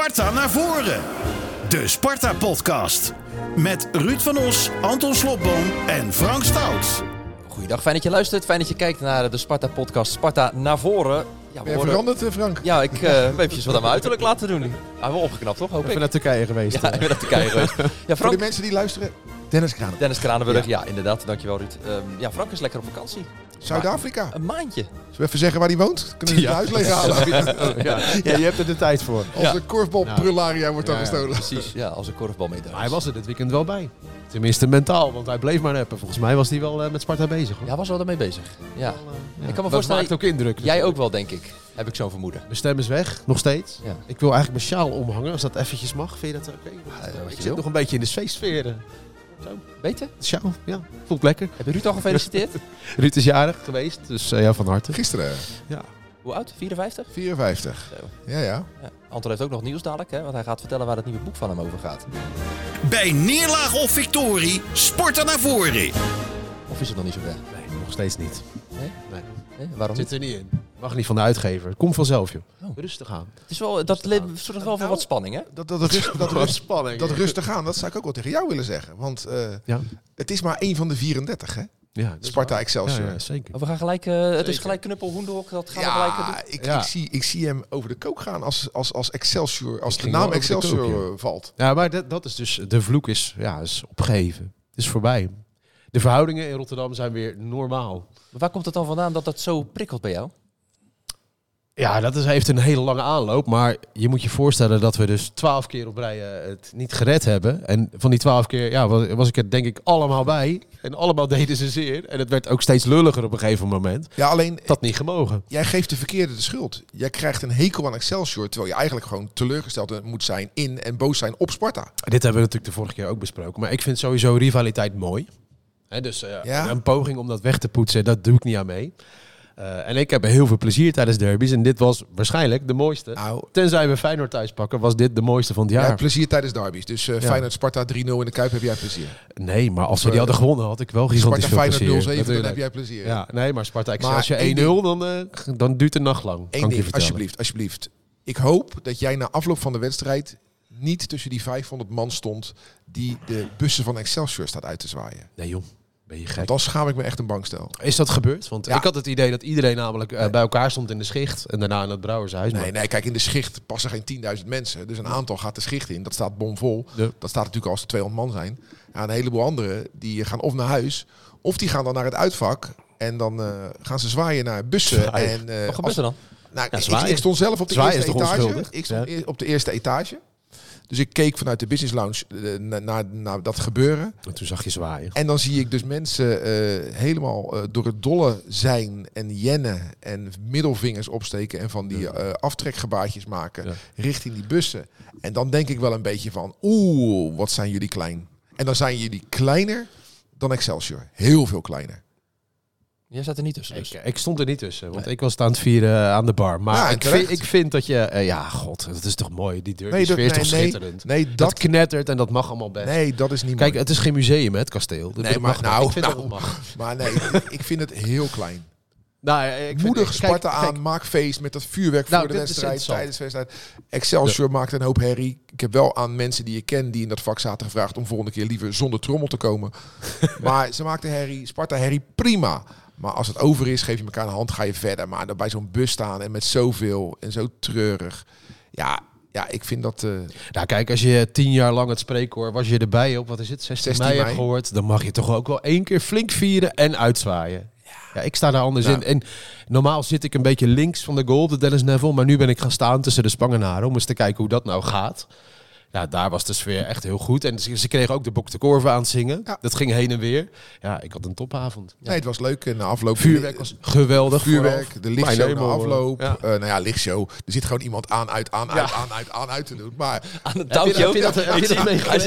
Sparta naar voren. De Sparta-podcast. Met Ruud van Os, Anton Slobboom en Frank Stout. Goeiedag, fijn dat je luistert. Fijn dat je kijkt naar de Sparta-podcast Sparta naar voren. Ja, Ben je veranderd, eh, Frank? Ja, ik uh, heb eventjes wat aan mijn uiterlijk laten doen. Ah, wel opgeknapt, toch? Hoop ik. naar Turkije geweest. Ja, ik ben naar Turkije geweest. Ja, Voor Frank. de mensen die luisteren, Dennis Kraan. Dennis Kranenburg, ja. inderdaad. Dankjewel, Ruud. Ehm, ja, Frank is lekker op vakantie. Zuid-Afrika. Een maandje. Zullen we even zeggen waar hij woont? Kunnen we het huis leeg halen? ja. ja, je hebt er de tijd voor. Als de korfbal prularia wordt dan gestolen. Precies, ja, als een korfbal mee Maar hij was er dit weekend wel bij. Tenminste mentaal, want hij bleef maar neppen. Volgens mij was hij wel eh, met Sparta bezig. Hoor. Ja, was wel ermee bezig. Ja. Ja. Ik kan me Dat voorstellen, maakt ook indruk. jij ook wel, denk ik. Heb ik zo'n vermoeden. Mijn stem is weg, nog steeds. Ja. Ik wil eigenlijk mijn sjaal omhangen, als dat eventjes mag. Vind je dat oké? je ik zit wil. nog een beetje in de feestsfeer. Eh. Beter? Sjaal, ja. Voelt lekker. Heb je Ruud al gefeliciteerd? Ruud is jarig geweest, dus eh, ja, van harte. Gisteren, Ja. Hoe oud? 54? 54. Zo. Ja, ja. Ja. Anton heeft ook nog nieuws dadelijk, hè? want hij gaat vertellen waar het nieuwe boek van hem over gaat. Bij neerlaag of victorie, Sparta naar voren. Of is het nog niet zo ver? Nee, nog steeds niet. Nee? Nee. Nee? Waarom Zit niet? er niet in. Mag niet van de uitgever. Het komt vanzelf, joh. Oh. Rustig aan. Het is wel, dat zorgt wel voor wat spanning, hè? Dat, dat, rust, dat, rust, spanning. dat rustig aan, dat zou ik ook wel tegen jou willen zeggen. Want eh, Ja. het is maar één van de 34, hè? Ja, dat Sparta waar. Excelsior. Ja, ja, zeker. Oh, we gaan gelijk, eh, het is gelijk knuppel, hoendehok, dat gaan we gelijk eh, doen. Ja, ik, Ja. Ik, zie, ik zie hem over de kook gaan als, als, als Excelsior, als Ik de naam de Excelsior kook, ja. valt. Ja, maar dat, dat is dus, de vloek is, ja, is opgeheven. Het is voorbij. De verhoudingen in Rotterdam zijn weer normaal. Maar Waar komt het dan vandaan dat dat zo prikkelt bij jou? Ja, dat is, heeft een hele lange aanloop. Maar je moet je voorstellen dat we dus twaalf keer op rij het niet gered hebben. En van die twaalf keer ja, was, was ik er denk ik allemaal bij. En allemaal deden ze zeer. En het werd ook steeds lulliger op een gegeven moment. Ja, alleen Dat niet gemogen. jij geeft de verkeerde de schuld. Jij krijgt een hekel aan Excelsior, terwijl je eigenlijk gewoon teleurgesteld moet zijn in en boos zijn op Sparta. Dit hebben we natuurlijk de vorige keer ook besproken. Maar ik vind sowieso rivaliteit mooi. Hè, dus eh, Ja. een poging om dat weg te poetsen, dat doe ik niet aan mee. Eh, en ik heb heel veel plezier tijdens derbies. En dit was waarschijnlijk de mooiste. Nou, Tenzij we Feyenoord thuis pakken, was dit de mooiste van het jaar. hebt plezier tijdens derbies. Dus eh Ja. Feyenoord Sparta 3-0 in de Kuip heb jij plezier. Nee, maar als we die hadden eh, gewonnen, had ik wel gigantisch Sparta veel Feyenoord plezier. 0-7, dan heb jij plezier. Ja, nee, maar Sparta Excelsior één 1-0, dan, eh, dan duurt de nacht lang. Eén ding, alsjeblieft, alsjeblieft. Ik hoop dat jij na afloop van de wedstrijd niet tussen die 500 man stond die de bussen van Excelsior staat uit te zwaaien. Nee joh, ben je gek. Want dan schaam ik me echt een bankstel. Is dat gebeurd? Want Ja. ik had het idee dat iedereen namelijk eh, bij elkaar stond in de schicht. En daarna in het Brouwershuis. Nee, Maar nee, kijk, in de schicht passen geen 10.000 mensen. Dus een aantal gaat de schicht in. Dat staat bomvol. Ja. Dat staat natuurlijk al als er 200 man zijn. Ja, een heleboel anderen die gaan of naar huis, of die gaan dan naar het uitvak. En dan eh, gaan ze zwaaien naar bussen. Zwaaien. En, eh, Wat gebeurt er dan? Nou, Ja, ik, stond zelf op de Zwaaien eerste etage. Ik stond Ja. eer- op de eerste etage. Dus ik keek vanuit de business lounge eh, naar, naar, naar dat gebeuren. En toen zag je zwaaien. En dan zie ik dus mensen eh, helemaal eh, door het dolle zijn en jennen en middelvingers opsteken en van die eh, aftrekgebaartjes maken Ja. richting die bussen. En dan denk ik wel een beetje van, oeh, wat zijn jullie klein. En dan zijn jullie kleiner dan Excelsior. Heel veel kleiner. Jij zat er niet tussen dus. Ik, ik stond er niet tussen, want ik was aan het vieren eh, aan de bar. Maar Ja, ik, vind, ik vind dat je... eh, ja, god, dat is toch mooi. Die deur, Nee, die dat, is toch nee, schitterend. nee, Dat dat, knettert en dat mag allemaal best. nee, dat is niet Kijk, mooi. het is geen museum, hè, het kasteel. Dat Nee, mag maar wel. nou, ik vind nou. dat het mag. Maar nee, ik- vind het heel klein. Nou, ik Moedig Sparta kijk, aan, maak feest met dat vuurwerk Nou, voor de wedstrijd, tijdens de wedstrijd. Excelsior maakt een hoop herrie. Ik heb wel aan mensen die ik ken die in dat vak zaten gevraagd om volgende keer liever zonder trommel te komen. maar ze maakten herrie, Sparta herrie, prima. Maar als het over is, geef je elkaar een hand, ga je verder. Maar dan bij zo'n bus staan en met zoveel en zo treurig. Ja, ja ik vind dat... eh, Nou, kijk, als je tien jaar lang het spreekkoor, was je erbij op, wat is het, 16, 16 mei, mei. hebt gehoord, dan mag je toch ook wel één keer flink vieren en uitzwaaien. Ja, ik sta daar anders Ja. in. En normaal zit ik een beetje links van de goal, de Dennis Neville, maar nu ben ik gaan staan tussen de Spangenaren om eens te kijken hoe dat nou gaat. Ja, daar was de sfeer echt heel goed. En ze, ze kregen ook de Bok de Korven aan het zingen. Ja. Dat ging heen en weer. Ja, ik had een topavond. Nee, het was leuk. En na afloop... Vuurwerk was geweldig. Vuurwerk, vooraf. de lichtshow na afloop. Ja. Eh, nou ja, lichtshow. Er zit gewoon iemand aan, uit, aan, uit, aan, uit, aan, uit te doen. Maar Aan een touwtje ook. Hij zit-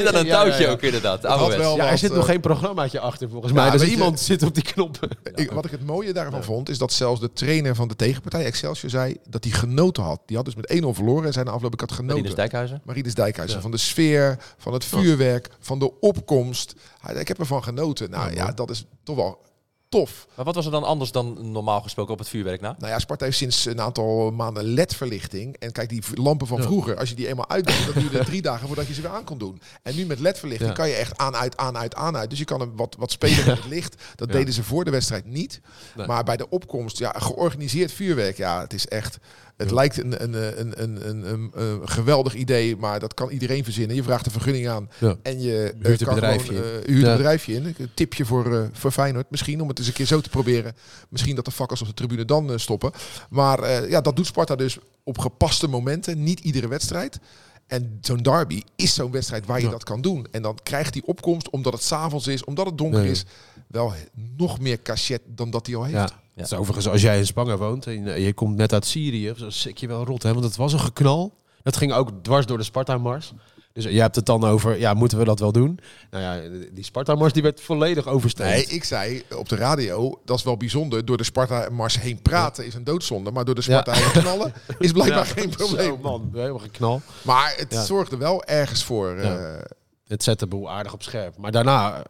aan een touwtje ook inderdaad. wel- Ja, er zit nog eh, geen programmaatje achter volgens mij. Dus iemand zit op die knoppen. Ik, wat ik het mooie daarvan vond, is dat zelfs de trainer van de tegenpartij, Excelsior, zei dat hij genoten had. Die had dus met 1-0 verloren en zei na afloop, ik had genoten. Marinus Dijkhuizen. Marinus Dijkhuizen. Ja. Van de sfeer, van het vuurwerk, van de opkomst. Ik heb ervan genoten. Nou ja, dat is toch wel tof. Maar wat was er dan anders dan normaal gesproken op het vuurwerk na? Nou ja, Sparta heeft sinds een aantal maanden LED-verlichting. En kijk, die lampen van vroeger, als je die eenmaal uitdoet, dan duurde het drie dagen voordat je ze weer aan kon doen. En nu met LED-verlichting Ja. kan je echt aan, uit, aan, uit, aan, uit. Dus je kan hem wat, wat spelen met het licht. Dat Ja. deden ze voor de wedstrijd niet. Nee. Maar bij de opkomst, ja, georganiseerd vuurwerk, ja, het is echt... Het Ja. lijkt een, een, een, een, een, een, een geweldig idee, maar dat kan iedereen verzinnen. Je vraagt een vergunning aan Ja. en je Huurt eh, een kan bedrijfje gewoon, in. eh, huurt een Ja. bedrijfje in. Een tipje voor, eh, voor Feyenoord misschien, om het eens een keer zo te proberen. Misschien dat de vakkers op de tribune dan eh, stoppen. Maar eh, ja, dat doet Sparta dus op gepaste momenten, niet iedere wedstrijd. En zo'n derby is zo'n wedstrijd waar je Ja. dat kan doen. En dan krijgt die opkomst, omdat het s'avonds is, omdat het donker Nee. is, wel nog meer cachet dan dat hij al heeft. Ja. Het is overigens, als jij in Spangen woont en eh, je komt net uit Syrië, dan zit je wel rot, hè? Want het was een geknal. Dat ging ook dwars door de Sparta-mars. Dus je hebt het dan over, ja, moeten we dat wel doen? Nou ja, die Sparta-mars die werd volledig overstemd. Nee, ik zei op de radio, dat is wel bijzonder. Door de Sparta-mars heen praten is een doodzonde. Maar door de Sparta heen knallen is blijkbaar Ja, geen probleem. Zo, man, helemaal geknal. Maar het Ja. zorgde wel ergens voor. eh. Het zette de boel aardig op scherp. Maar daarna, eh,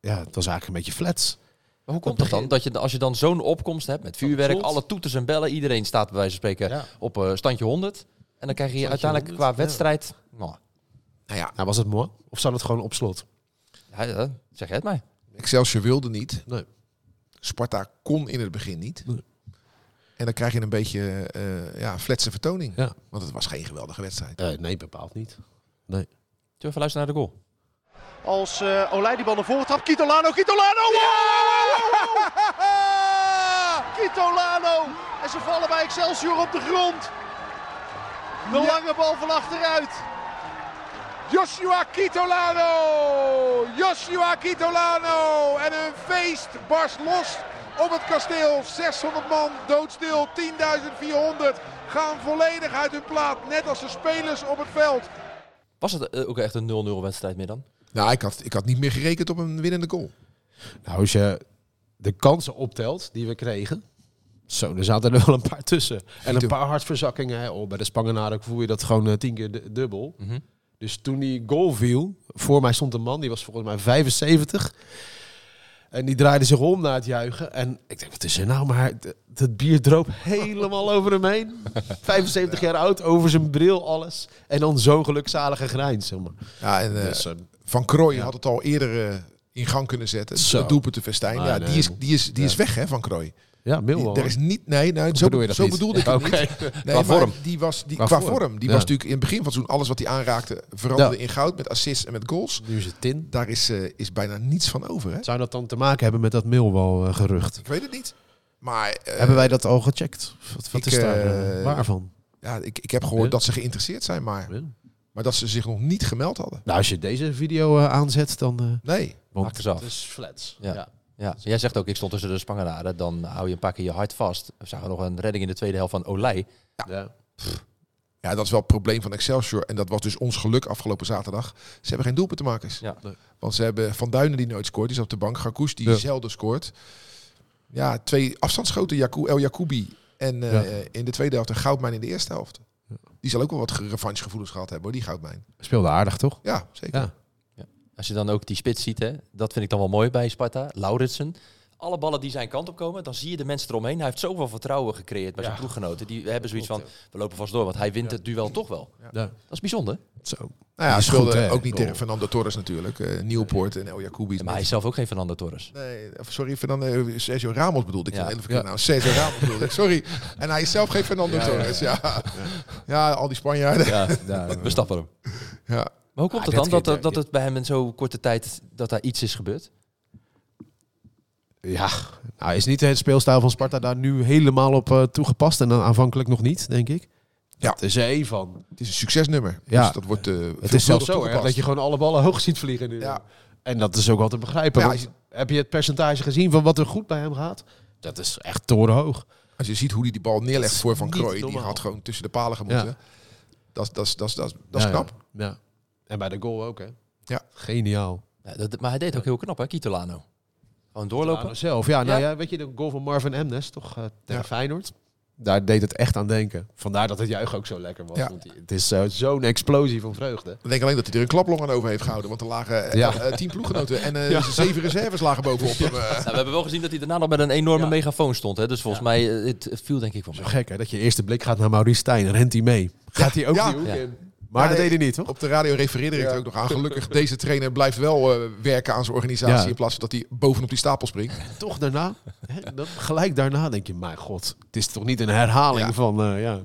ja, het was eigenlijk een beetje flats. Maar hoe komt het dan? Dat je, als je dan zo'n opkomst hebt met vuurwerk, alle toeters en bellen, iedereen staat bij wijze van spreken Ja. op eh, standje 100. En dan krijg je Standje uiteindelijk 100, qua ja. wedstrijd... Nou, nou ja, Nou, was het mooi? Of zat het gewoon op slot? ja, ja, zeg jij het mij. Excelsior wilde niet. Nee. Sparta kon in het begin niet. Nee. En dan krijg je een beetje eh ja, fletse vertoning. Ja. Want het was geen geweldige wedstrijd. Eh, nee, bepaald niet. Zullen we even luisteren naar de goal? Als eh Olij die bal naar voren trapt. Kitolano, Kitolano! Kitolano! En ze vallen bij Excelsior op de grond. De lange bal van achteruit. Joshua Kitolano! Joshua Kitolano! En een feest barst los op het kasteel. 600 man doodstil, 10.400 gaan volledig uit hun plaat. Net als de spelers op het veld. Was het eh, ook echt een 0-0 wedstrijd meer dan? Nou, ik had, ik had niet meer gerekend op een winnende goal. Nou, als je de kansen optelt die we kregen. Zo, er zaten er wel een paar tussen. En een paar hartverzakkingen. Hè. Oh, bij de Spangenaren voel je dat gewoon eh, tien keer du- dubbel. Mhm. Dus toen die goal viel, voor mij stond een man, die was volgens mij 75. En die draaide zich om naar het juichen. En ik denk, wat is er nou? Maar dat bier droop helemaal over hem heen. 75 jaar oud, over zijn bril, alles. En dan zo'n gelukzalige grijns, zeg maar. Ja, en, Dus, eh, Van Krooi Ja. had het al eerder in gang kunnen zetten. Zo. Het doelpunt te Festijn. Ah, ja, nee. die is, die is, die is weg hè, van Krooi. ja, Millwall. er is niet, nee, nou, Of zo, bedoel je dat zo niet? bedoelde ik Ja, het niet. Nee, Qua maar vorm. Die was, die, Qua qua, vorm. Die Ja. was natuurlijk in het begin van seizoen alles wat hij aanraakte veranderde Ja. in goud met assists en met goals. Nu is het tin. Daar is, eh, is bijna niets van over. Hè? Zou dat dan te maken hebben met dat Millwall eh, gerucht? Ik weet het niet. Maar eh, Hebben wij dat al gecheckt? Wat, wat ik, is daar waarvan? ja, ik, ik heb gehoord Ja. dat ze geïnteresseerd zijn, maar, maar dat ze zich nog niet gemeld hadden. Nou, als je deze video aanzet, dan... Nee. Want. Het is flats. Ja. Ja, jij zegt ook, ik stond tussen de Spangenaren. Dan hou je een paar keer je hart vast. We zagen nog een redding in de tweede helft van Olij. Ja. Ja, dat is wel het probleem van Excelsior. En dat was dus ons geluk afgelopen zaterdag. Ze hebben geen doelpuntenmakers. Ja. Nee. Want ze hebben Van Duinen die nooit scoort. Die is op de bank. Garkoes die Ja. zelden scoort. Ja, twee afstandsschoten. Jaco- El Jacoubi. En eh, Ja. in de tweede helft een Goudmijn in de eerste helft. Ja. Die zal ook wel wat revanchegevoelens gehad hebben, hoor, die Goudmijn. Speelde aardig, toch? Ja, zeker. Als je dan ook die spits ziet, hè, dat vind ik dan wel mooi bij Sparta. Lauritsen. Alle ballen die zijn kant op komen, dan zie je de mensen eromheen. Hij heeft zoveel vertrouwen gecreëerd bij zijn Ja. ploeggenoten. Die hebben zoiets van, we lopen vast door, want hij wint het duel toch wel. Ja. Dat is bijzonder. Zo. Nou ja, speelde goed, ook niet tegen Fernando Torres natuurlijk. eh Nieuwpoort en El Jacoubi. is maar hij is zelf ook geen Fernando Torres. Nee, sorry, Fernando, eh, Sergio Ramos bedoelde ik. Ja. Naam. Sergio Ramos bedoelde ik. Sorry. En hij is zelf geen Fernando ja, Torres. Ja. Ja. al die Spanjaarden. Ja, we stappen hem. Ja. Maar hoe komt Ah, het dan dat, dat het bij hem in zo'n korte tijd dat daar iets is gebeurd? Ja, nou, is niet het speelstijl van Sparta daar nu helemaal op eh, toegepast? En dan aanvankelijk nog niet, denk ik. Ja. Het is er één van. Het is een succesnummer. Ja. Dus dat wordt eh Het is zelfs zo erg dat je gewoon alle ballen hoog ziet vliegen nu. Ja. En dat is ook wel te begrijpen. Ja, Heb je het percentage gezien van wat er goed bij hem gaat? Dat is echt torenhoog. Als je ziet hoe hij die bal neerlegt voor Van Krooi. Die had gewoon tussen de palen gemoeten. Ja. Dat, is- dat, is- dat, is- dat, is- dat is Ja, knap. Ja. En bij de goal ook, hè? Ja. Geniaal. Ja, dat, maar hij deed ook heel knap, hè, Kitolano. Gewoon doorlopen. Zelf. Ja, nou Ja. ja. weet je, de goal van Marvin Emnes, toch? eh tegen Ja. Feyenoord. Daar deed het echt aan denken. Vandaar dat het juichen ook zo lekker was. Ja. Want het is eh, zo'n explosie van vreugde. Ik denk alleen dat hij er een klaplong aan over heeft gehouden. Want er lagen Ja. eh, tien ploeggenoten en eh, zeven reserves lagen bovenop hem. Nou, we hebben wel gezien dat hij daarna nog met een enorme Ja. megafoon stond. Hè? Dus volgens mij, het, het viel denk ik wel Zo gek hè, dat je eerste blik gaat naar Maurice Stijn. Rent hij mee? Gaat hij ook Ja. die hoek Ja. in? Maar Ja, dat deed hij niet, toch? Op de radio refereerde ik Ja. er ook nog aan. Gelukkig, deze trainer blijft wel eh, werken aan zijn organisatie. Ja. In plaats van dat hij bovenop die stapel springt. Toch daarna, hè, dan gelijk daarna denk je, mijn god, het is toch niet een herhaling Ja. van, eh, ja.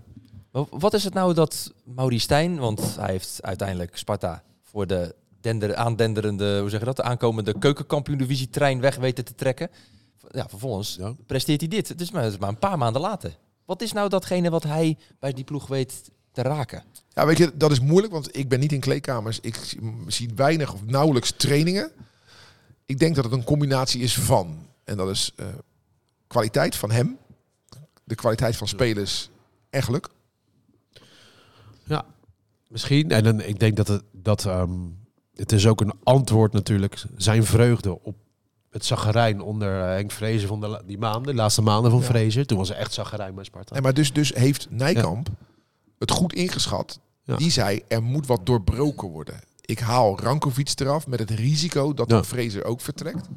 Wat is het nou dat Maurice Stijn, want hij heeft uiteindelijk Sparta voor de dender, aandenderende, hoe zeg je dat, de aankomende keukenkampioen-divisie trein weg weten te trekken. Ja, vervolgens Ja. presteert hij dit. Het is, maar, het is maar een paar maanden later. Wat is nou datgene wat hij bij die ploeg weet te raken? Ja, weet je, dat is moeilijk, want ik ben niet in kleedkamers. Ik zie- weinig of nauwelijks trainingen. Ik denk dat het een combinatie is van. En dat is eh, kwaliteit van hem, de kwaliteit van spelers en geluk. Ja, misschien. En dan, ik denk dat het, dat, ehm, het is ook een antwoord natuurlijk, zijn vreugde op het zaggerijn onder eh, Henk Vrezer van de, die maanden, de laatste maanden van Ja. Vrezer. Toen was er echt zaggerijn bij Sparta. En maar dus, dus heeft Nijkamp het goed ingeschat. Ja. Die zei, er moet wat doorbroken worden. Ik haal Rankovic eraf met het risico dat Ja. dan Fraser ook vertrekt.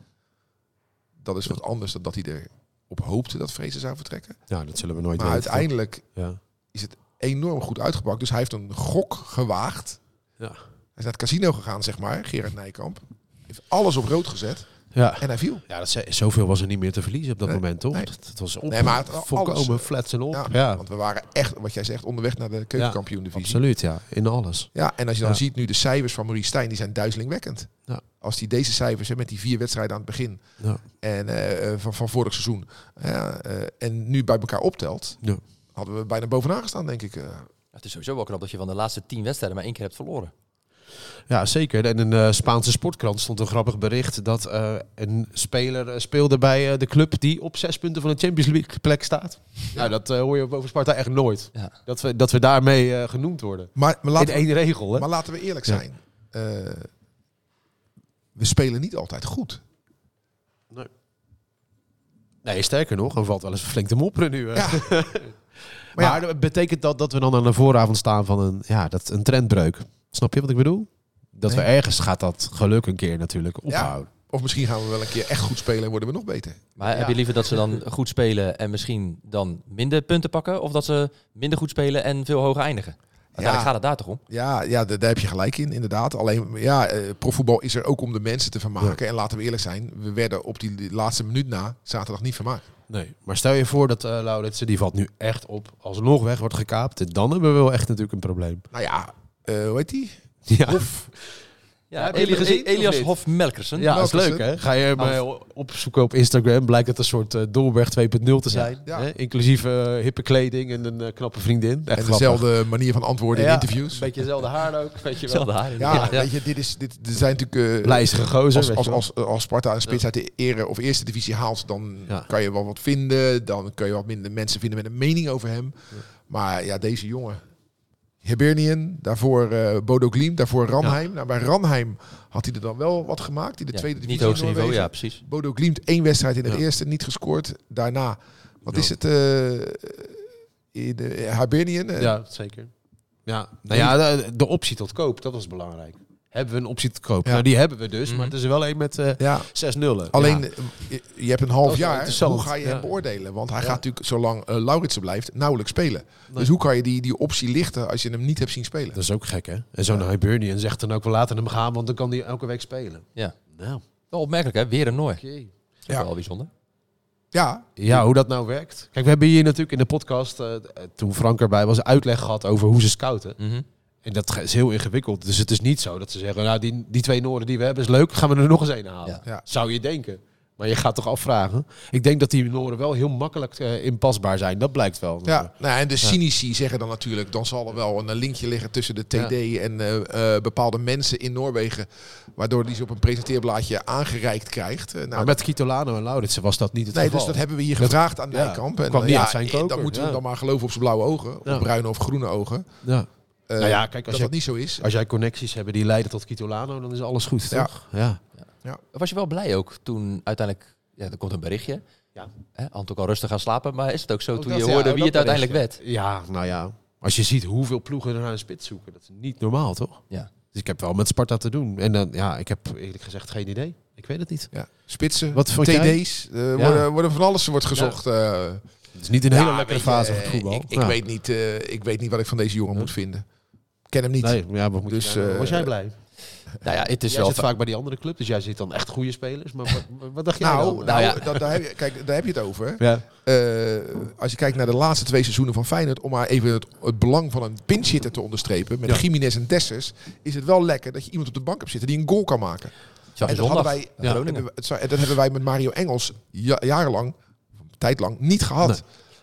Dat is wat anders dan dat hij erop hoopte dat Fraser zou vertrekken. Ja, dat zullen we nooit Maar weten. uiteindelijk Ja. is het enorm goed uitgepakt. Dus hij heeft een gok gewaagd. Ja. Hij is naar het casino gegaan, zeg maar, Gerard Nijkamp. Heeft alles op rood gezet Ja. en hij viel. Ja, dat, zoveel was er niet meer te verliezen op dat Nee, moment, toch? nee. Het, het was op, Nee, maar het- volkomen flats en op. Ja, Ja, Want we waren echt, wat jij zegt, onderweg naar de keukenkampioen divisie. absoluut, ja. In alles. Ja, en als je dan Ja. ziet nu de cijfers van Maurice Stijn, die zijn duizelingwekkend. Ja. Als hij deze cijfers, hè, met die vier wedstrijden aan het begin Ja. en, eh, eh, van, van vorig seizoen, ja, eh, en nu bij elkaar optelt, Ja. hadden we bijna bovenaan gestaan, denk ik. eh. Het is sowieso wel knap dat je van de laatste tien wedstrijden maar één keer hebt verloren. Ja, zeker. En in de Spaanse sportkrant stond een grappig bericht dat eh, een speler eh, speelde bij eh, de club die op zes punten van de Champions League plek staat. Ja, dat eh, hoor je over Sparta echt nooit. Ja. Dat, we, dat we daarmee eh, genoemd worden. Maar, maar, In laten we, één regel, hè? maar laten we eerlijk Ja. zijn. Eh, we spelen niet altijd goed. Nee, sterker nog, er valt wel eens flink te mopperen nu. Ja. Maar, ja. betekent dat dat we dan aan de vooravond staan van een, ja, dat, een trendbreuk? Snap je wat ik bedoel? Dat we ergens gaat dat geluk een keer natuurlijk ophouden. Of misschien gaan we wel een keer echt goed spelen en worden we nog beter. Maar heb je liever dat ze dan goed spelen en misschien dan minder punten pakken? Of dat ze minder goed spelen en veel hoger eindigen? Uiteindelijk gaat het daar toch om? Ja, ja daar, daar heb je gelijk in, inderdaad. Alleen, ja, eh, profvoetbal is er ook om de mensen te vermaken. En laten we eerlijk zijn, we werden op die, die laatste minuut na zaterdag niet vermaakt. Nee, maar stel je voor dat uh, Lauritsen, die valt nu echt op, alsnog weg wordt gekaapt. Dan hebben we wel echt natuurlijk een probleem. Nou ja, eh hoe heet die? Ja, Ja, Eli- gezien, of Elias niet? Hof-Melkersen. ja dat is Melkersen. leuk hè. Ga je hem eh, opzoeken op Instagram, blijkt het een soort uh, Dolberg 2.0 te zijn. Ja. Hè? Inclusief uh, hippe kleding en een uh, knappe vriendin. Echt en grappig. dezelfde manier van antwoorden in Ja, interviews. Een beetje dezelfde haar ook, weet je wel. Haar. Ja, inderdaad. weet je, dit is, dit, er zijn natuurlijk... eh, Lijzige gozer, als, weet als, als, als Sparta een spits uit de ere of eerste divisie haalt, dan Ja. kan je wel wat vinden. Dan kun je wat minder mensen vinden met een mening over hem. Maar ja, deze jongen. Hibernian, daarvoor eh, Bodo Glimt, daarvoor Ranheim. Nou, bij Ranheim had hij er dan wel wat gemaakt in de Ja, tweede divisie. Niet hoogste niveau, ja, precies. Bodo Glimt één wedstrijd in het Ja. eerste, niet gescoord. Daarna, wat is het? in de Hibernian. Ja, zeker. Ja, nou ja, de, de optie tot koop, dat was belangrijk. Hebben we een optie koop? Ja. Nou, die hebben we dus, Mhm. maar het is er wel een met eh ja. zes nullen. Alleen, Ja. eh, je, hebt een half jaar. Hoe ga je ja. hem beoordelen? Want hij Ja. gaat natuurlijk, zolang uh, Lauritsen blijft, nauwelijks spelen. Dus hoe kan je die, die optie lichten als je hem niet hebt zien spelen? Dat is ook gek, hè? En zo'n Hibernian zegt dan ook, we laten hem gaan, want dan kan hij elke week spelen. Ja. Nou, Wel opmerkelijk, hè? Weer een Noor. Dat is Ja. wel bijzonder. Ja, Ja, hoe dat nou werkt. Kijk, we hebben hier natuurlijk in de podcast, eh, toen Frank erbij was, uitleg gehad over hoe ze scouten. Mhm. En dat is heel ingewikkeld. Dus het is niet zo dat ze zeggen, nou, die, die twee Noorden die we hebben is leuk, gaan we er nog eens een halen. Ja. Ja. Zou je denken. Maar je gaat toch afvragen. Ik denk dat die Noorden wel heel makkelijk eh, inpasbaar zijn. Dat blijkt wel. ja. Nou, en de cynici zeggen dan natuurlijk, dan zal er wel een linkje liggen tussen de TD en eh, eh, bepaalde mensen in Noorwegen, waardoor die ze op een presenteerblaadje aangereikt krijgt. Eh, nou, maar met Kitolano en Lauritsen was dat niet het Nee, geval. dus dat hebben we hier gevraagd aan Nijkamp. En kwam eh, niet uit zijn eh, koker, Dan moeten we dan maar geloven op zijn blauwe ogen. Of bruine of groene ogen. Ja. Eh, Nou ja, kijk, als dat dat niet zo is. Als jij connecties hebt die leiden tot Kitolano, dan is alles goed, Ja. toch? Ja. Was je wel blij ook toen uiteindelijk... Ja, er komt een berichtje. Ja. Hè, Anton kan rustig gaan slapen, maar is het ook zo Ook toen dat, je ja, hoorde wie het uiteindelijk werd? Ja, nou ja. Als je ziet hoeveel ploegen er naar een spits zoeken, dat is niet normaal, toch? Ja. Dus ik heb wel met Sparta te doen. En dan, ja, ik heb eerlijk gezegd geen idee. Ik weet het niet. Ja. Spitsen, Wat vond jij? TD's, eh, worden, worden van alles wordt gezocht. eh. Het is niet een Ja, hele lekkere fase van het voetbal. Ik, ik, Ja. weet niet, eh, ik weet niet wat ik van deze jongen moet vinden. Ken hem niet. Nee, ja, wat moet Dus, je nou- was eh, jij blij? Nou ja, het is jij wel... zit vaak bij die andere club, dus jij ziet dan echt goede spelers. Maar wat, wat dacht jij Nou, dan? nou, ja. dat- daar, heb je, kijk, daar heb je het over. ja. Eh, als je kijkt naar de laatste twee seizoenen van Feyenoord, om maar even het, het belang van een pinchitter te onderstrepen, met Ja. Jiménez en Dessers, is het wel lekker dat je iemand op de bank hebt zitten die een goal kan maken. En dat hadden wij, het zou- dat hebben wij met Mario Engels ja- jarenlang, tijdlang, niet gehad. Nee.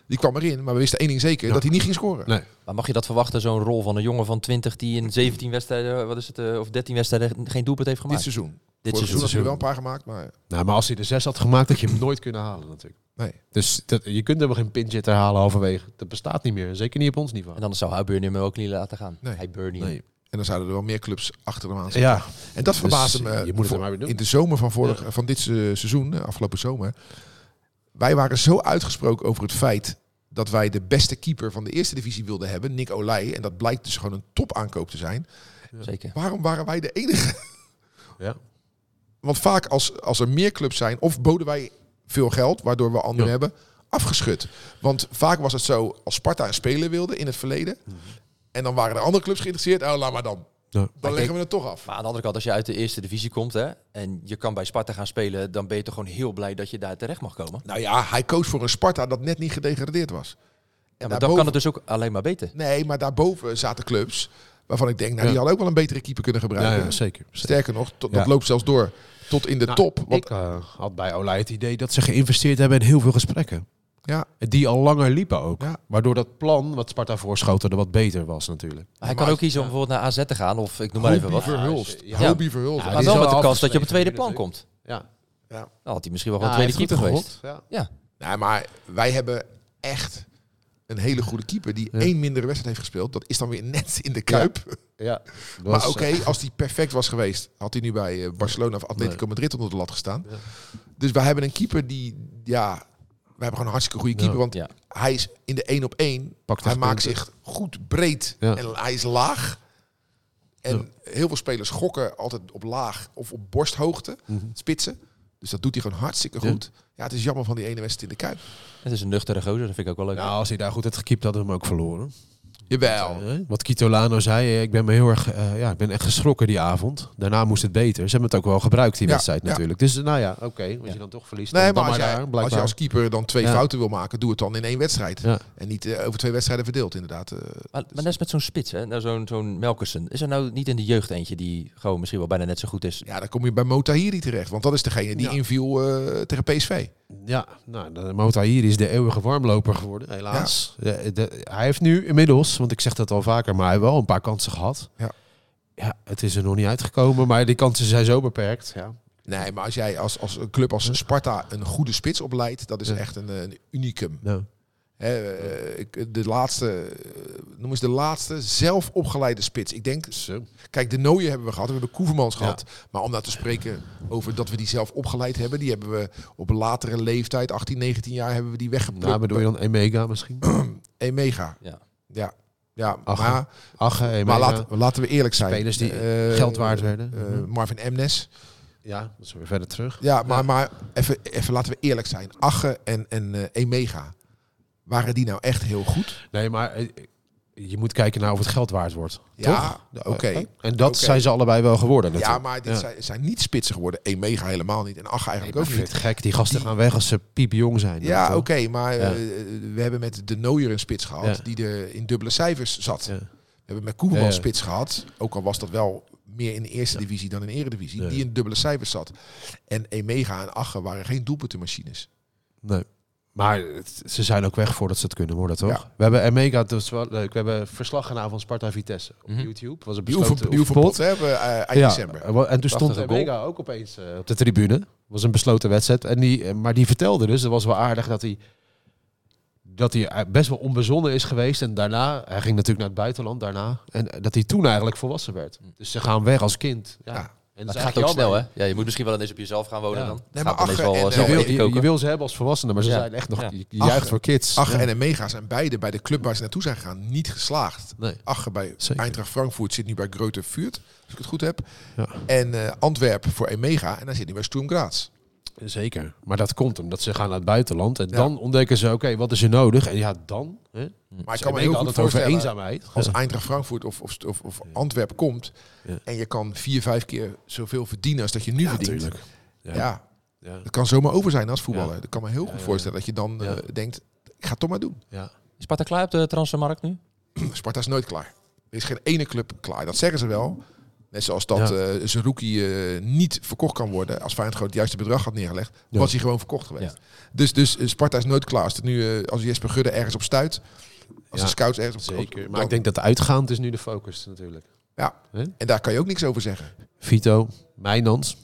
Die kwam erin, maar we wisten één ding zeker, Ja. dat hij niet ging scoren. Nee. Maar mag je dat verwachten, zo'n rol van een jongen van 20 die in 17 wedstrijden, wat is het, eh, of 13 wedstrijden geen doelpunt heeft Dit gemaakt? seizoen. Dit Dit seizoen seizoen. had hij er wel een paar gemaakt, maar Nou, maar als hij er zes had gemaakt, had je hem nooit kunnen halen natuurlijk. nee. Dus dat, je kunt helemaal geen pinch halen halverwege. Dat bestaat niet meer. Zeker niet op ons niveau. En dan zou Highburn hem ook niet laten gaan. Nee. Highburn niet. Nee. En dan zouden er wel meer clubs achter hem aan zitten. Ja, En dat verbaasde Dus, me. je moet het er maar weer doen. In de zomer van, vorig, van dit se- seizoen, eh, afgelopen zomer. Wij waren zo uitgesproken over het feit dat wij de beste keeper van de eerste divisie wilden hebben, Nick Olij. En dat blijkt dus gewoon een topaankoop te zijn. Zeker. Waarom waren wij de enige? ja. Want vaak als, als er meer clubs zijn, of boden wij veel geld, waardoor we anderen Ja. hebben, afgeschud. Want vaak was het zo, als Sparta een speler wilde in het verleden, en dan waren er andere clubs geïnteresseerd, oh, laat maar dan. Ja. Dan kijk- leggen we het toch af. Maar aan de andere kant, als je uit de eerste divisie komt hè, en je kan bij Sparta gaan spelen, dan ben je toch gewoon heel blij dat je daar terecht mag komen. Nou ja, hij koos voor een Sparta dat net niet gedegradeerd was. Ja, maar dan kan het dus ook alleen maar beter. Nee, maar daarboven zaten clubs waarvan ik denk, nou, Ja. die hadden ook wel een betere keeper kunnen gebruiken. ja, zeker. Sterker nog, tot, dat loopt zelfs door tot in de Nou, top. Want, Ik eh, had bij Olij het idee dat ze geïnvesteerd hebben in heel veel gesprekken. Ja, Die al langer liepen ook. Ja. Waardoor dat plan wat Sparta voorschotelde wat beter was natuurlijk. Maar hij maar kan ook kiezen om bijvoorbeeld naar AZ te gaan, of ik noem maar even wat. Verhulst. Ja. Hobie Verhulst. Ja, Maar wel is met de kans dat je op het tweede plan komt. Ja. Dan had hij misschien wel een Ja, tweede keeper geweest. Ja. Ja, Nee, maar wij hebben echt een hele goede keeper die Ja. één mindere wedstrijd heeft gespeeld. Dat is dan weer net in de Kuip. Ja. maar oké, als die perfect was geweest, had hij nu bij eh, Barcelona of Atletico Madrid onder de lat gestaan. Ja. Dus wij hebben een keeper die, ja, hebben gewoon een hartstikke goede keeper. Want ja. hij is in de één op één. Pakt hij echt maakt punten. zich goed breed Ja. en hij is laag. En heel veel spelers gokken altijd op laag of op borsthoogte, Mhm. spitsen. Dus dat doet hij gewoon hartstikke Ja. goed. Ja, het is jammer van die ene wedstrijd in de Kuip. Het is een nuchtere gozer, dat vind ik ook wel leuk. Nou, als hij daar goed had gekiept, hadden we hem ook verloren. Jawel. Eh, Wat Kitolano zei, eh, ik ben me heel erg, eh, ja, ik ben echt geschrokken die avond. Daarna moest het beter. Ze hebben het ook wel gebruikt die Ja, wedstrijd ja. natuurlijk. Dus nou ja, oké, als Ja. je dan toch verliest, Nee, dan, maar dan als maar jij, daar, als je als keeper dan twee Ja. fouten wil maken, doe het dan in één wedstrijd. Ja. En niet over twee wedstrijden verdeeld, inderdaad. eh. Maar, maar net als met zo'n spits, hè? Nou, zo'n zo'n Melkersen. Is er nou niet in de jeugd eentje die gewoon misschien wel bijna net zo goed is? ja, dan kom je bij Motahiri terecht. Want dat is degene die Ja. inviel eh, tegen PSV. Ja, nou, de Motahir is de eeuwige warmloper geworden, helaas. De- de- hij heeft nu inmiddels, want ik zeg dat al vaker, maar hij heeft wel een paar kansen gehad. Ja. Ja, het is er nog niet uitgekomen, maar die kansen zijn zo beperkt. Ja. Nee, maar als jij als, als een club als Sparta een goede spits opleidt, dat is Ja. echt een, een unicum. Nou, Hè, eh, ik- de laatste, eh, noem eens de laatste zelf opgeleide spits. Ik denk, zo. kijk, de Nooie hebben we gehad, we hebben Koevermans Ja. gehad. Maar om nou te spreken over dat we die zelf opgeleid hebben, die hebben we op een latere leeftijd, 18, 19 jaar, hebben we die weggeplukt. Nou, bedoel je dan Emega misschien? Emega. Ja. Ja. Ja, Ach, maar, Ach, maar laten, laten we eerlijk zijn. Spelers die Eh, geld waard werden. eh, Marvin Emnes. ja, dat is weer verder terug. Ja, maar, maar even, even laten we eerlijk zijn. Ache en, en eh, Emega. Waren die nou echt heel goed? Nee, maar je moet kijken naar of het geld waard wordt. Ja, oké. En dat zijn ze allebei wel geworden. Ja, natuurlijk. maar dit Ja. Zijn, zijn niet spitsen geworden. Emega helemaal niet. En Nee, eigenlijk ook ik vind niet. het gek. Die gasten Die- gaan weg als ze piepjong zijn. Ja, oké. maar Ja. eh, we hebben met de Nooier een spits gehad. Ja. Die er in dubbele cijfers zat. Ja. We hebben met Koeman Ja, een ja. spits gehad. Ook al was dat wel meer in de eerste divisie dan in de eredivisie. Ja. Die in dubbele cijfers zat. En Emega en Ache waren geen doelpuntenmachines. Nee. Maar het- ze zijn ook weg voordat ze het kunnen worden, toch? Ja. We hebben Emega, dat is wel leuk. We hebben verslag gedaan van Sparta Vitesse op Mhm. YouTube. Was een besloten die oefenpot. hebben we eh, eind Ja, december. en toen stond Prachtige goal. Emega ook opeens eh, op de tribune. was een besloten wedstrijd. En die, eh, maar die vertelde dus, dat was wel aardig, dat hij, dat hij best wel onbezonnen is geweest. En daarna, hij ging natuurlijk naar het buitenland daarna. En dat hij toen eigenlijk volwassen werd. Dus ze gaan weg als kind. Ja. Ja. En Dat gaat ook snel, hè? Ja, je moet misschien wel ineens op jezelf gaan wonen Ja. dan. Nee, maar wel en, eh, Je wil, je, wil ze hebben als volwassenen, maar ze Ja. zijn echt nog... Ja. Je, je juicht voor kids. Ache Ja. en Emega zijn beide bij de club waar ze naartoe zijn gegaan niet geslaagd. Nee. Ache bij Zeker. Eintracht Frankfurt zit nu bij Grote Vuurt, als ik het goed heb. Ja. En eh, Antwerpen voor Emega en hij zit nu bij Sturm Graz. Zeker. Maar dat komt omdat ze gaan naar het buitenland. En Ja. dan ontdekken ze, oké, wat is er nodig? En ja, dan... Hè? Maar ik kan me heel goed altijd over voorstellen, eenzaamheid. als Ja. Eintracht Frankfurt of, of, of, of Antwerpen komt Ja. en je kan vier, vijf keer zoveel verdienen als dat je nu Ja, verdient. tuurlijk. Ja. Ja. Ja. dat kan zomaar over zijn als voetballer. Ja. Dat kan me heel goed Ja, ja, voorstellen dat je dan Ja. eh, denkt, ik ga het toch maar doen. Ja. Is Sparta klaar op de transfermarkt nu? Sparta is nooit klaar. Er is geen ene club klaar. Dat zeggen ze wel. Net zoals dat Ja. eh Zerouki eh, niet verkocht kan worden als Feyenoord gewoon het juiste bedrag had neergelegd, Ja. was hij gewoon verkocht geweest. Ja. Dus, dus eh, Sparta is nooit klaar. Als, het nu, als Jesper Gudde ergens op stuit, als Ja, de scouts ergens op Zeker. op- Maar ik denk dat uitgaand is nu de focus natuurlijk. Ja, en daar kan je ook niks over zeggen. Vito, Mijnans.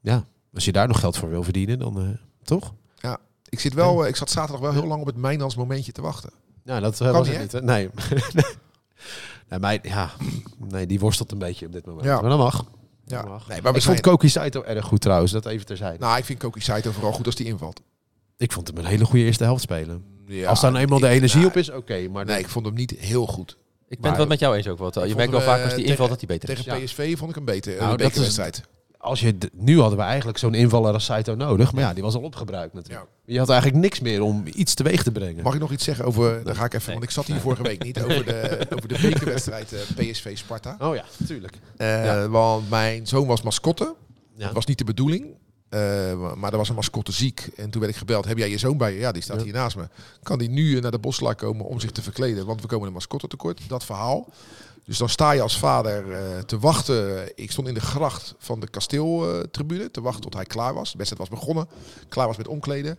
Ja, als je daar nog geld voor wil verdienen, dan toch? Ik, zit wel, ik zat zaterdag wel heel lang op het Mijnans momentje te wachten. Ja, dat Kan was niet, het niet. Hè? Nee. nee, mij, ja, nee, die worstelt een beetje op dit moment. Ja. Maar dat mag. Ja. Dat mag. Nee, maar we ik zijn, vond Koki Saito erg goed trouwens, dat even terzijde. nou, ik vind Koki Saito vooral goed als die invalt. Ik vond hem een hele goede eerste helft spelen. Ja, als daar nou eenmaal de energie nou, op is, oké. maar Nee, ik vond hem niet heel goed. Ik ben Maar- het wel met jou eens ook wel. Je merkt wel vaak eh, als die tegen- invalt dat hij beter is. Tegen Ja. PSV vond ik hem beter. Nou, is- wedstrijd. Als je nu hadden we eigenlijk zo'n invaller als Saito nodig, maar ja, die was al opgebruikt natuurlijk. Je had eigenlijk niks meer om iets teweeg te brengen. Mag ik nog iets zeggen over... Daar ga ik even, Nee. want ik zat hier vorige week niet. Over de, over de bekerwedstrijd eh, PSV Sparta. Oh ja, tuurlijk. Eh, Ja. Want mijn zoon was mascotte. Ja. Dat was niet de bedoeling. Eh, maar er was een mascotte ziek. En toen werd ik gebeld. Heb jij je zoon bij je? Ja, die staat Ja. hier naast me. Kan die nu naar de boslaar komen om zich te verkleden? Want we komen een mascotte tekort. Dat verhaal. Dus dan sta je als vader eh, te wachten. Ik stond in de gracht van de kasteeltribune. te wachten tot hij klaar was. De wedstrijd was begonnen. Klaar was met omkleden.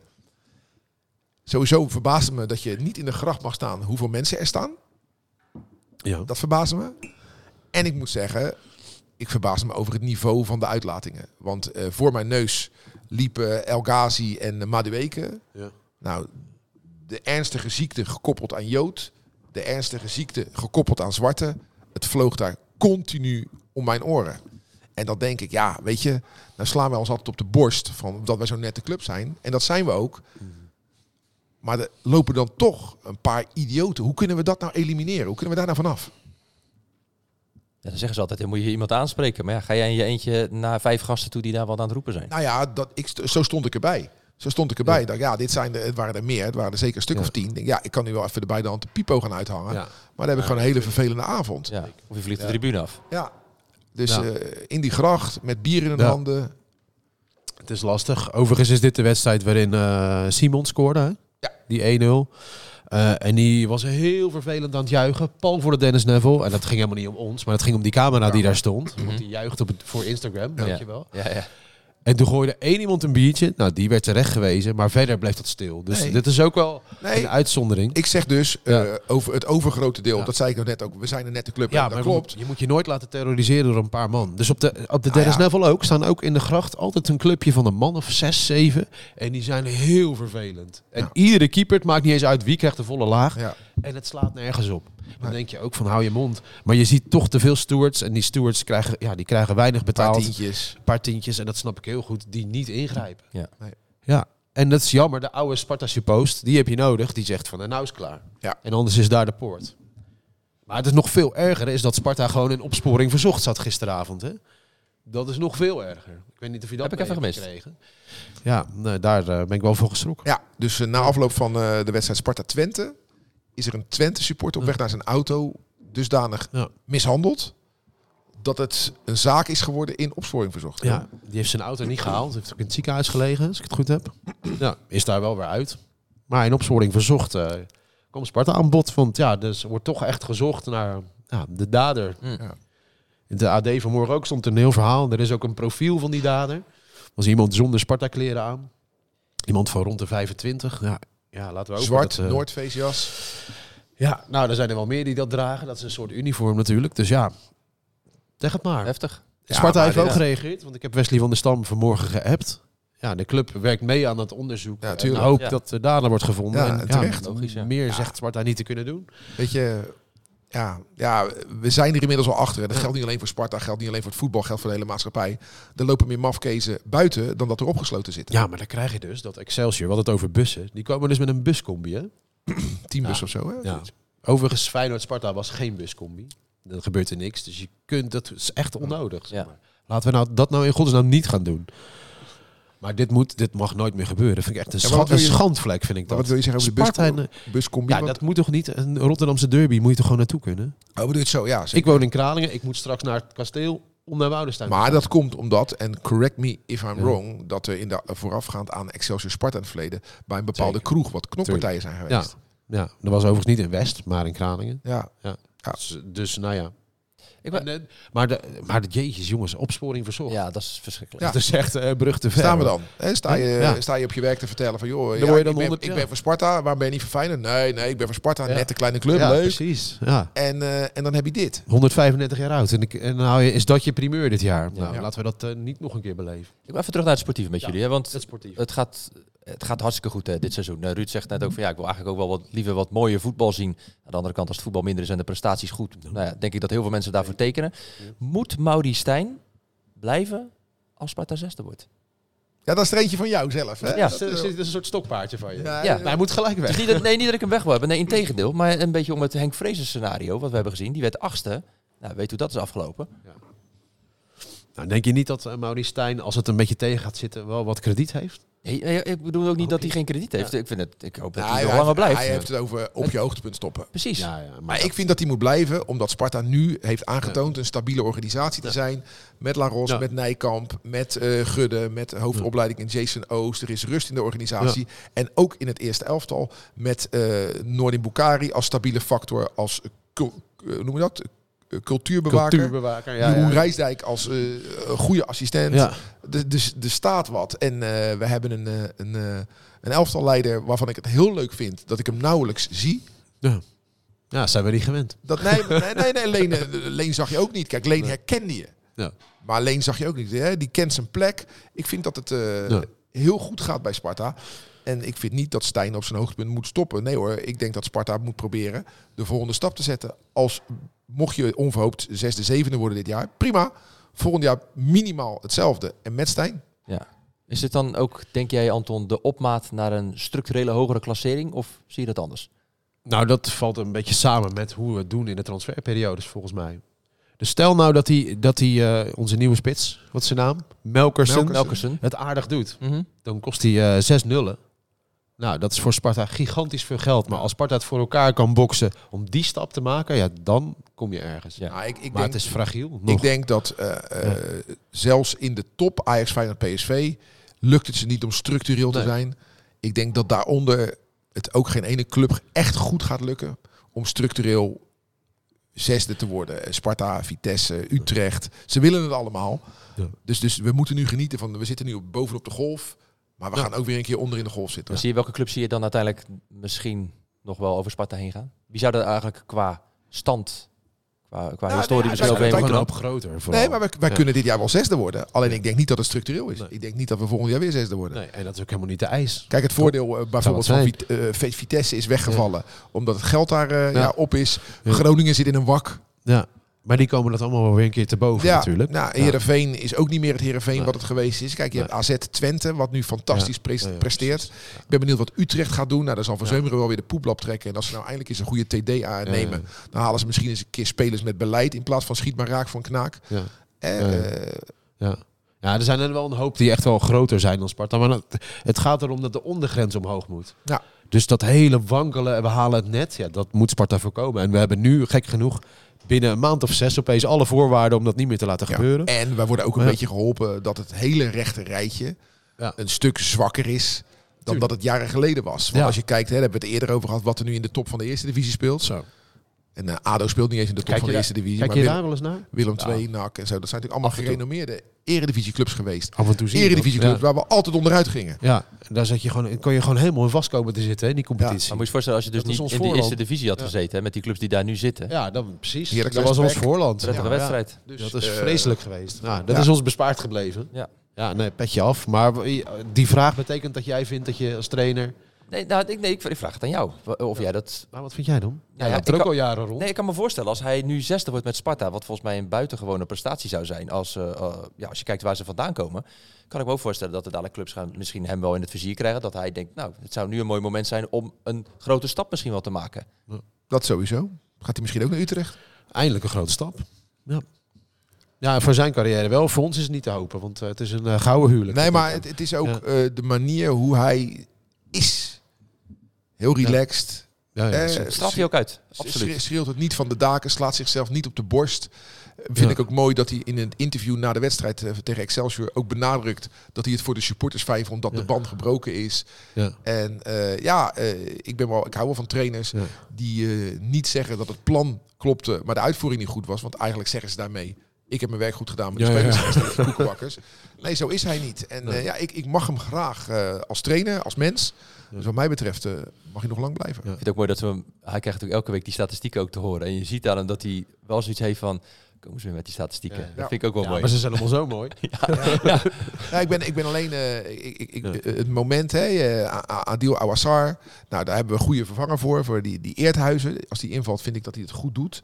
Sowieso verbaasde me dat je niet in de gracht mag staan hoeveel mensen er staan. Ja. Dat verbaasde me. En ik moet zeggen, ik verbaasde me over het niveau van de uitlatingen. Want eh, voor mijn neus liepen El Ghazi en Madueke. Ja. Nou, de ernstige ziekte gekoppeld aan Jood. De ernstige ziekte gekoppeld aan Zwarte. Het vloog daar continu om mijn oren. En dan denk ik, ja, weet je, nou slaan wij ons altijd op de borst van dat wij zo'n nette club zijn. En dat zijn we ook. Maar er lopen dan toch een paar idioten. Hoe kunnen we dat nou elimineren? Hoe kunnen we daar nou vanaf? Ja, dan zeggen ze altijd, dan moet je iemand aanspreken. Maar ja, ga jij in je eentje naar vijf gasten toe die daar wat aan het roepen zijn? Nou ja, dat, ik, zo stond ik erbij. Zo stond ik erbij. Dat, ja, dit zijn er, het waren er meer. Het waren er zeker een stuk Ja. of tien. Ik denk, ja, ik kan nu wel even de beide handen pipo gaan uithangen. Ja. Maar dan heb ik gewoon een hele vervelende avond. Ja. Ja. Of je vliegt de tribune af. Dus Ja. eh, in die gracht met bier in de Ja. handen. Het is lastig. Overigens is dit de wedstrijd waarin eh, Simon scoorde. Hè? Ja. Die 1-0. Eh, en die was heel vervelend aan het juichen. Pal voor de Dennis Neville. En dat ging helemaal niet om ons, maar het ging om die camera die daar stond. Want die juicht op het, voor Instagram, Ja. weet je wel. Ja, ja. En toen gooide één iemand een biertje. Nou, die werd terecht gewezen. Maar verder bleef dat stil. Dus Nee. dit is ook wel Nee, een uitzondering. ik zeg dus Ja. eh, over het overgrote deel. Ja. Dat zei ik nog net ook. We zijn een nette club. Ja, en dat maar klopt. je moet je nooit laten terroriseren door een paar man. Dus op de, op de Ah, ja. Neville ook staan ook in de gracht altijd een clubje van een man of zes, zeven. En die zijn heel vervelend. En iedere keeper, het maakt niet eens uit wie krijgt de volle laag. En het slaat nergens op. Dan denk je ook van hou je mond. Maar je ziet toch te veel stewards. En die stewards krijgen, ja, die krijgen weinig Een paar betaald. tientjes. Een paar tientjes. En dat snap ik heel goed. Die niet ingrijpen. Ja. Nee. Ja. En dat is jammer. De oude Sparta suppost, die heb je nodig. Die zegt van nou is het klaar. Ja. En anders is daar de poort. Maar het is nog veel erger is dat Sparta gewoon in opsporing verzocht zat gisteravond. Hè? Dat is nog veel erger. Ik weet niet of je dat Heb ik even hebt gemist. gekregen. Ja, nee, daar eh, ben ik wel voor geschrokken. Ja, dus eh, na afloop van eh, de wedstrijd Sparta-Twente... is er een Twente-supporter op weg naar zijn auto... dusdanig Ja. mishandeld... dat het een zaak is geworden in opsporing verzocht. Ja, die heeft zijn auto niet gehaald. Heeft ook in het ziekenhuis gelegen, als ik het goed heb. Ja, is daar wel weer uit. Maar in opsporing verzocht eh kwam Sparta aan bod. Want ja, dus er wordt toch echt gezocht naar ja, de dader. Mm. Ja. In de AD vanmorgen ook stond een heel verhaal. Er is ook een profiel van die dader. was iemand zonder Sparta-kleren aan. Iemand van rond de 25. Ja, ja laten we ook Zwart, dat, eh, Noordfeestjas. Ja, nou, er zijn er wel meer die dat dragen. Dat is een soort uniform natuurlijk. Dus ja, zeg het maar. Heftig. Ja, Sparta heeft dit- gereageerd, want ik heb Wesley van der Stam vanmorgen geappt. Ja, de club werkt mee aan het onderzoek. Ja, en hoopt Ja. dat de dader wordt gevonden. Ja, en, terecht. Logisch, ja. Meer Ja. zegt Sparta niet te kunnen doen. Weet je, Ja, ja, we zijn er inmiddels al achter. En dat geldt niet alleen voor Sparta, geldt niet alleen voor het voetbal, geldt voor de hele maatschappij. Er lopen meer mafkezen buiten dan dat er opgesloten zitten. Ja, maar dan krijg je dus dat Excelsior, we hadden het over bussen, die komen dus met een buscombi, hè? Teambus Ja. of zo, hè? Ja. Overigens, Feyenoord-Sparta was geen buscombi. Dan gebeurt er niks. Dus je kunt, dat is echt onnodig. Zeg maar. Laten we nou, dat nou in godsnaam niet gaan doen. Maar dit, moet, dit mag nooit meer gebeuren. Dat vind ik echt een, Ja, maar scha- wat wil een schandvlek, vind ik dat. wat wil je zeggen over de Sparta en, buscombi? buscombi? Ja, dat moet toch niet? Een Rotterdamse derby moet je toch gewoon naartoe kunnen? Oh, bedoel je het zo? Ja, zeker. Ik woon in Kralingen. Ik moet straks naar het kasteel om naar Woudenstein te Maar dat komt omdat, en correct me if I'm Ja. wrong, dat er in de voorafgaand aan Excelsior Sparta in het verleden bij een bepaalde Zeker. kroeg wat knokpartijen zijn Ja, geweest. ja, dat was overigens niet in West, maar in Kralingen. Ja. Ja. Ja. Dus, dus nou ja. Ik ben- En, maar, de, maar de jeetjes, jongens, opsporing verzocht. Ja, dat is verschrikkelijk. Ja. Dat is echt eh brug te ver. Staan we dan? Hè, sta, je, Ja. sta je op je werk te vertellen van, joh, ja, ik, ben, 100 ik ja. ben van Sparta, waarom ben je niet van Feyenoord? Nee, nee, ik ben van Sparta, Ja. net een kleine club, Ja, leuk. precies. Ja. En, eh, en dan heb je dit. 135 jaar oud. En, ik, en dan hou je, is dat je primeur dit jaar? Nou, Ja. laten we dat eh, niet nog een keer beleven. Ik wil even terug naar het sportieve met Ja. jullie. Hè, want Het sportief. het gaat, het gaat hartstikke goed hè, dit seizoen. Ruud zegt net ook van ja, ik wil eigenlijk ook wel wat, liever wat mooier voetbal zien. Aan de andere kant, als het voetbal minder is en de prestaties goed, nou ja, denk ik dat heel veel mensen daarvoor tekenen. Moet Mauri Stijn blijven als Sparta zesde wordt? Ja, dat is er eentje van jou zelf. Hè? Ja. Dat, is, eh, dat is een soort stokpaardje van je. ja, Ja. eh, hij moet gelijk weg. is niet dat, nee, niet dat ik hem weg wil hebben. Nee, in tegendeel. Maar een beetje om het Henk Vrezen scenario, wat we hebben gezien. Die werd achtste. Nou, weet hoe dat is afgelopen. Nou, denk je niet dat uh, Maurice Stijn, als het een beetje tegen gaat zitten, wel wat krediet heeft? Nee, ik bedoel ook niet dat hij geen krediet heeft. Ik, vind het, ik hoop dat hij nog langer blijft. hij heeft het over op je hoogtepunt stoppen. Precies. Ja, ja, maar, Maar ik vind dat hij moet blijven, omdat Sparta nu heeft aangetoond een stabiele organisatie te Ja. zijn. Met La Ros, Ja. met Nijkamp, met eh, Gudde, met hoofdopleiding in Jason Oost. Er is rust in de organisatie. En ook in het eerste elftal met eh Noordin Bukari als stabiele factor, als eh, noem je dat? Cultuurbewaker. cultuurbewaker. Ja, Jeroen ja. Rijsdijk als eh, goede assistent. Ja. De, er staat wat. En eh, we hebben een, eh, een, eh, een elftalleider waarvan ik het heel leuk vind dat ik hem nauwelijks zie. ja, zijn we niet gewend. Dat, nee, nee, nee, nee Leen, Leen zag je ook niet. Kijk, Leen Nee. herkende je. Ja. Maar Leen zag je ook niet. Hè? Die kent zijn plek. Ik vind dat het Ja. heel goed gaat bij Sparta. En ik vind niet dat Stijn op zijn hoogtepunt moet stoppen. Nee hoor, ik denk dat Sparta moet proberen de volgende stap te zetten. Als mocht je onverhoopt zesde, zevende worden dit jaar, prima. Volgend jaar minimaal hetzelfde. En met Stijn? Ja. Is het dan ook, denk jij Anton, de opmaat naar een structurele hogere klassering? Of zie je dat anders? Nou, dat valt een beetje samen met hoe we het doen in de transferperiodes, volgens mij. Dus stel nou dat hij, dat hij eh, onze nieuwe spits, wat is zijn naam? Melkersen, het aardig doet. Mhm. Dan kost hij eh, zes nullen. Nou, dat is voor Sparta gigantisch veel geld. Maar als Sparta het voor elkaar kan boksen om die stap te maken, ja, dan kom je ergens. Ja. Nou, ik, ik maar denk, het is fragiel. Nog. Ik denk dat eh, eh, zelfs in de top Ajax, Feyenoord, PSV lukt het ze niet om structureel te Nee. zijn. Ik denk dat daaronder het ook geen ene club echt goed gaat lukken om structureel zesde te worden. Eh, Sparta, Vitesse, Utrecht, ze willen het allemaal. Ja. Dus, dus we moeten nu genieten van, we zitten nu op- bovenop de golf, maar we Ja. gaan ook weer een keer onder in de golf zitten. Dan zie je welke club zie je dan uiteindelijk misschien nog wel over Sparta heen gaan? Wie zou er eigenlijk qua stand, qua, qua Ja, historie nee, misschien overheen moeten? een groter. vooral. Nee, maar wij, wij Ja. kunnen dit jaar wel zesde worden. Alleen ik denk niet dat het structureel is. Nee. Ik denk niet dat we volgend jaar weer zesde worden. Nee, en dat is ook helemaal niet de eis. Kijk, het voordeel eh, bijvoorbeeld van. Vit- eh, Vit- Vitesse is weggevallen. Omdat het geld daar eh, Ja. ja, op is. Ja. Groningen zit in een wak. Ja, maar die komen dat allemaal wel weer een keer te boven Ja, natuurlijk. Nou, Ja. Heerenveen is ook niet meer het Heerenveen Nee. wat het geweest is. Kijk, je Nee. hebt AZ Twente, wat nu fantastisch Ja. presteert. Ik ben benieuwd wat Utrecht gaat doen. Nou, dan zal Van. Zeumeren wel weer de poeplap trekken. En als ze nou eindelijk eens een goede TD aannemen... Dan halen ze misschien eens een keer spelers met beleid... in plaats van schiet maar raak van knaak. Ja. Eh, Ja, ja. Er zijn er wel een hoop die echt wel groter zijn dan Sparta. Maar het, gaat erom dat de ondergrens omhoog moet. Ja. Dus dat hele wankelen, we halen het net, ja, dat moet Sparta voorkomen. En we hebben nu, gek genoeg, binnen een maand of zes opeens alle voorwaarden om dat niet meer te laten ja. gebeuren. En wij worden ook een beetje geholpen... dat het hele rechte rijtje een stuk zwakker is... dan Tuurlijk. dat het jaren geleden was. Want als je kijkt, hè, daar hebben we het eerder over gehad... wat er nu in de top van de eerste divisie speelt. Zo. En eh, ADO speelt niet eens in de top Kijk van de daar- eerste divisie. Kijk maar je Willem, daar wel eens naar? Willem Ja. 2, NAC en zo. Dat zijn natuurlijk allemaal gerenommeerde eredivisieclubs geweest. Af en toe zie je dat. Eredivisieclubs Ja. waar we altijd onderuit gingen. Ja, en daar zat je gewoon, kon je gewoon helemaal in vast komen te zitten, hè, in die competitie. Maar moet je je voorstellen als je dus Dat niet in de eerste divisie had Ja. gezeten, hè, met die clubs die daar nu zitten. Ja, dat, precies. Heerlijk dat was ons voorland. Prettige Ja, wedstrijd. Dus, Dat is eh, vreselijk geweest. Nou, dat ja. is ons bespaard gebleven. Ja. Ja, nee, petje af. Maar die vraag betekent dat jij vindt dat je als trainer... Nee, nou, ik, nee ik, vraag het aan jou. Of jij dat... Nou, wat vind jij dan? ja, Ja, ja, ik er ook kan- al jaren rond. Nee, ik kan me voorstellen als hij nu zesde wordt met Sparta, wat volgens mij een buitengewone prestatie zou zijn. Als, eh, eh, ja, als je kijkt waar ze vandaan komen, kan ik me ook voorstellen dat er dadelijk clubs gaan misschien hem wel in het vizier krijgen. Dat hij denkt, nou, het zou nu een mooi moment zijn om een grote stap misschien wel te maken. Dat sowieso. Gaat hij misschien ook naar Utrecht? Eindelijk een grote stap. Ja. Ja, voor zijn carrière wel. Voor ons is het niet te hopen, want eh, het is een gouden huwelijk. Nee, maar het, het is ook Ja. eh, de manier hoe hij is. Heel relaxed. Ja, ja, Eh, straalt hij ook uit. Absoluut. Schreeuwt het niet van de daken, slaat zichzelf niet op de borst. Eh, Vind ik ook mooi dat hij in het interview na de wedstrijd eh, tegen Excelsior ook benadrukt dat hij het voor de supporters fijn vond dat de band gebroken is. ja. En eh, ja, ik, ben wel, ik hou wel van trainers die niet zeggen dat het plan klopte, maar de uitvoering niet goed was. Want eigenlijk zeggen ze daarmee, ik heb mijn werk goed gedaan, maar de Ja, spelers ja. koekenbakkers. Nee, zo is hij niet. En Nee. ja, ik, ik mag hem graag als trainer, als mens. Dus wat mij betreft eh, mag hij nog lang blijven. Ja. Ik vind het ook mooi dat we hem, hij krijgt natuurlijk elke week die statistieken ook te horen. En je ziet aan hem dat hij wel zoiets heeft van, komen ze weer met die statistieken. Ja. Dat vind ik ook wel Ja, mooi. maar ze zijn allemaal zo mooi. Ja, ik, ben, ik ben alleen eh, ik, ik, ik, eh, het moment, hè, eh, A- Adil Awassar. Nou, daar hebben we een goede vervanger voor. Voor die, die Eerthuizen. Als die invalt, vind ik dat hij het goed doet.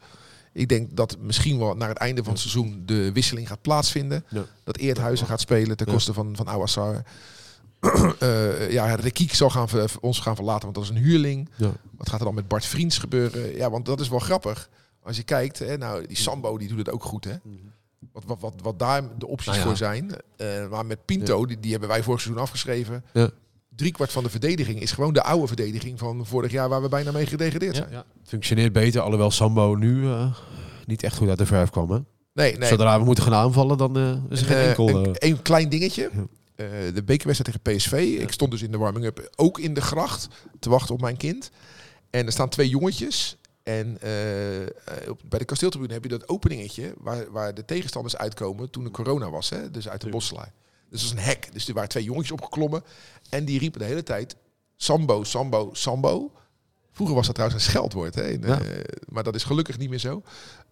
Ik denk dat misschien wel naar het einde van het seizoen de wisseling gaat plaatsvinden. Ja. Dat Eerthuizen gaat spelen ten Ja. koste van, van Awassar. Eh, ja, Rekiek zal gaan, ons gaan verlaten, want dat is een huurling. Ja. Wat gaat er dan met Bart Vriends gebeuren? Ja, want dat is wel grappig. Als je kijkt, hè, nou, die Sambo die doet het ook goed, hè? Wat, wat, wat, wat daar de opties Nou ja. voor zijn. Eh, maar met Pinto, die, die hebben wij vorig seizoen afgeschreven. Ja. Driekwart van de verdediging is gewoon de oude verdediging van vorig jaar waar we bijna mee gedegradeerd zijn. Ja. Functioneert beter, alhoewel Sambo nu eh, niet echt goed uit de verf kwam. Hè? Nee, nee. Zodra we moeten gaan aanvallen, dan is er geen enkel... een, een klein dingetje. Eh, de bekerwedstrijd tegen PSV. Ik stond dus in de warming-up ook in de gracht te wachten op mijn kind. En er staan twee jongetjes. En eh, op, bij de kasteeltribune heb je dat openingetje waar, waar de tegenstanders uitkomen toen de corona was. Hè? Dus uit de bosselaar. Dus dat is een hek. Dus er waren twee jongetjes opgeklommen. En die riepen de hele tijd Sambo, Sambo, Sambo. Vroeger was dat trouwens een scheldwoord. Hè? Ja. eh, maar dat is gelukkig niet meer zo.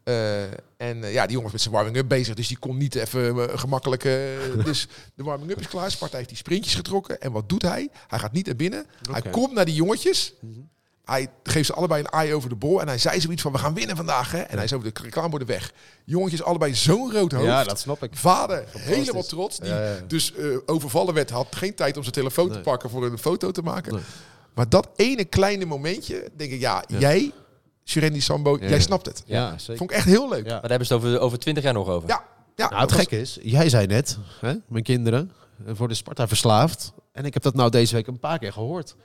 Eh, en eh, ja, die jongens met zijn warming-up bezig. Dus die kon niet even eh, gemakkelijk... dus de warming-up is klaar. Sparta heeft die sprintjes getrokken. En wat doet hij? Hij gaat niet naar binnen. Hij komt naar die jongetjes. Hij geeft ze allebei een eye over de bol. En hij zei zoiets van, we gaan winnen vandaag. Hè? En hij is over de reclameborden weg. Jongetjes allebei zo'n rood hoofd. ja, dat snap ik. Vader, helemaal trots. Die Ja, ja, ja. dus overvallen werd, had geen tijd om zijn telefoon te pakken voor een foto te maken. Nee. Maar dat ene kleine momentje, denk ik, ja, jij, Shirendi Sambo, Ja. jij snapt het. Ja, zeker. Vond ik echt heel leuk. Ja. Ja, Maar daar hebben ze het over, over 20 jaar nog over. ja. Nou, het was- gekke is, jij zei net, hè, mijn kinderen eh, worden Sparta verslaafd. En ik heb dat nou deze week een paar keer gehoord.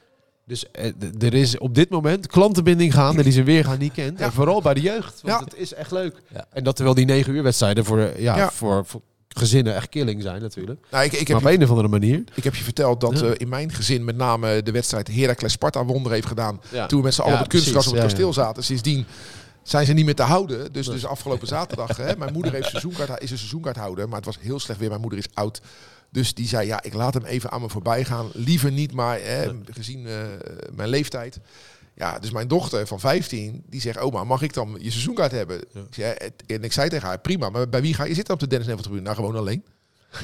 Dus eh, er is op dit moment klantenbinding gaande die ze weer gaan niet kent. Ja. En vooral bij de jeugd, want Ja. het is echt leuk. Ja. En dat terwijl die negen uur wedstrijden voor, ja, Ja. Voor, voor gezinnen echt killing zijn natuurlijk. Nou, ik, ik, maar heb op je, een of andere manier. ik heb je verteld dat Ja. eh, in mijn gezin met name de wedstrijd Heracles Sparta wonder heeft gedaan. Ja. Toen we met z'n allen op het kunstgras op het kasteel zaten. Sindsdien zijn ze niet meer te houden. Dus, dus afgelopen zaterdag, hè, mijn moeder heeft seizoenkaart, is een seizoenkaarthouder. Maar het was heel slecht weer. Mijn moeder is oud. Dus die zei, ja, ik laat hem even aan me voorbij gaan. Liever niet, maar hè, gezien eh, mijn leeftijd. Ja, dus mijn dochter van 15, die zegt, oma, mag ik dan je seizoenkaart hebben? Ik zei, "Eh, en ik zei tegen haar, prima, maar bij wie ga je zitten op de Dennis Neville tribune? Nou, gewoon alleen.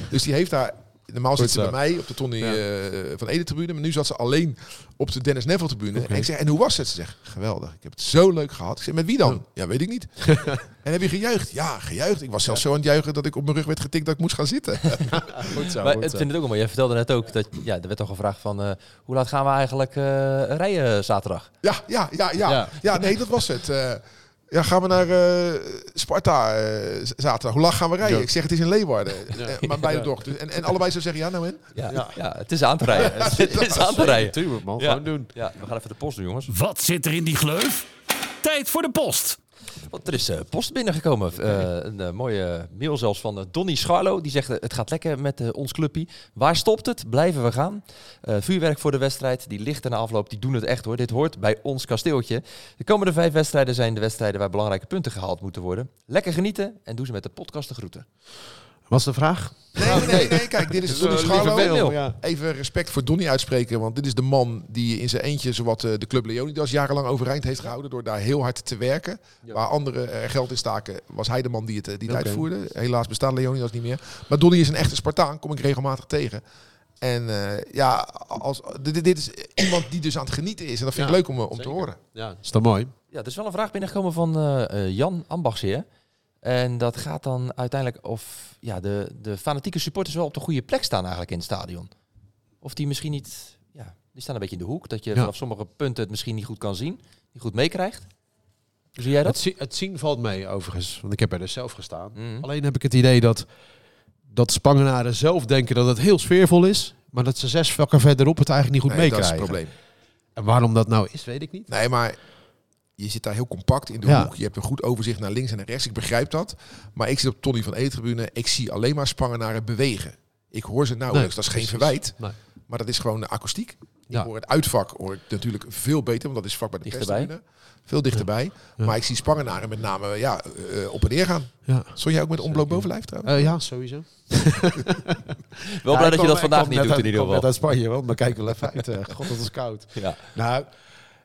Dus die heeft daar, normaal zit ze bij mij op de Tony Ja. eh, van Ede tribune, maar nu zat ze alleen op de Dennis Neville tribune. En ik zeg, en hoe was het? Ze zegt, geweldig, ik heb het zo leuk gehad. Ik zeg, met wie dan? Ja, weet ik niet. en heb je gejuicht? Ja, gejuicht. Ik was zelfs zo aan het juichen dat ik op mijn rug werd getikt dat ik moest gaan zitten. Goed zo, Maar goed zo. vind het ook wel mooi. Jij vertelde net ook dat ja, er werd al gevraagd van eh, hoe laat gaan we eigenlijk eh, rijden zaterdag? ja, ja, ja, ja, ja. Ja. nee, dat was het. Eh, ja, gaan we naar eh, Sparta eh, z- zaterdag. Hoe laat gaan we rijden? Ja. Ik zeg, het is in Leeuwarden. Eh, maar beide Ja. dochters. En, en allebei zo zeggen, ja nou en? Ja, Ja. ja. het is aan te rijden. het is aan te rijden. Tuurlijk man, Ja. gewoon doen. Ja, we gaan even de post doen, jongens. Wat zit er in die gleuf? Tijd voor de post. Want er is eh, post binnengekomen. Eh, een eh, mooie mail zelfs van Donny Scharlo. Die zegt, het gaat lekker met ons clubpie. Waar stopt het? Blijven we gaan. Vuurwerk voor de wedstrijd. Die lichten na afloop, die doen het echt hoor. Dit hoort bij ons kasteeltje. De komende vijf wedstrijden zijn de wedstrijden waar belangrijke punten gehaald moeten worden. Lekker genieten en doe ze met de podcast de groeten. Was de vraag? Nee, nee, nee. Kijk, dit is Donny Eh, Scharlo. Even respect voor Donny uitspreken, want dit is de man die in zijn eentje zowat eh, de Club Leonidas jarenlang overeind heeft gehouden door daar heel hard te werken. Waar anderen er geld in staken, was hij de man die het, eh, die het Oké. uitvoerde. Helaas bestaat Leonidas niet meer. Maar Donny is een echte Spartaan, kom ik regelmatig tegen. En eh, ja, als, dit, dit is iemand die dus aan het genieten is. En dat vind ik leuk om, eh, om te horen. Ja, is dat mooi? Ja, er is wel een vraag binnengekomen van eh, eh, Jan Ambachsheer. En dat gaat dan uiteindelijk of ja, de, de fanatieke supporters wel op de goede plek staan eigenlijk in het stadion. Of die misschien niet, ja, die staan een beetje in de hoek. Dat je Ja. vanaf sommige punten het misschien niet goed kan zien. Niet goed meekrijgt. Zie jij dat? Het, zi- het zien valt mee overigens, want ik heb er dus zelf gestaan. Mhm. Alleen heb ik het idee dat, dat Spangenaren zelf denken dat het heel sfeervol is, maar dat ze zes vakken verderop het eigenlijk niet goed Nee, dat is het meekrijgen. probleem. En waarom dat nou is, weet ik niet. Nee, maar je zit daar heel compact in de Ja. hoek. Je hebt een goed overzicht naar links en naar rechts. Ik begrijp dat. Maar ik zit op Tony van E-tribune. Ik zie alleen maar Spangenaren bewegen. Ik hoor ze nauwelijks. dat is geen precies. verwijt. Nee. Maar dat is gewoon de akoestiek. Ja. Ik hoor het uitvak hoor ik natuurlijk veel beter. Want dat is vak bij de Dichterbij. Veel dichterbij. Ja. Maar ik zie Spangenaren met name ja, eh, op en neer gaan. Ja. Stond jij ook met onbloot bovenlijf trouwens? Eh, ja, sowieso. Wel blij dat je dat vandaag niet doet in ieder Net geval. uit Spanje, want maar kijk wel even uit. eh, God, dat is koud. Ja. Nou,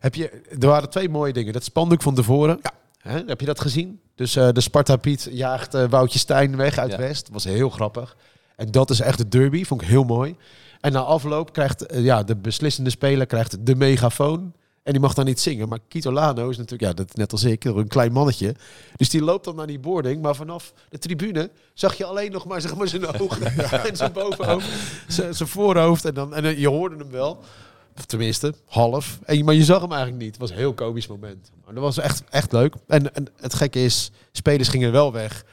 heb je, er waren twee mooie dingen. Dat spandoek van tevoren. Ja. Heb je dat gezien? Dus eh, de Sparta Piet jaagt eh, Woutje Stijn weg uit Ja. West. was heel grappig. En dat is echt de derby. Vond ik heel mooi. En na afloop krijgt eh, ja, de beslissende speler krijgt de megafoon. En die mag dan niet zingen. Maar Kito Lano is natuurlijk, ja, dat net als ik, een klein mannetje. Dus die loopt dan naar die boarding. Maar vanaf de tribune zag je alleen nog maar, zeg maar zijn ogen. en zijn bovenhoofd, zijn, zijn voorhoofd. En, dan, en je hoorde hem wel. Of tenminste, half. En, maar je zag hem eigenlijk niet. Het was een heel komisch moment. Maar dat was echt, echt leuk. En, en het gekke is, spelers gingen wel weg.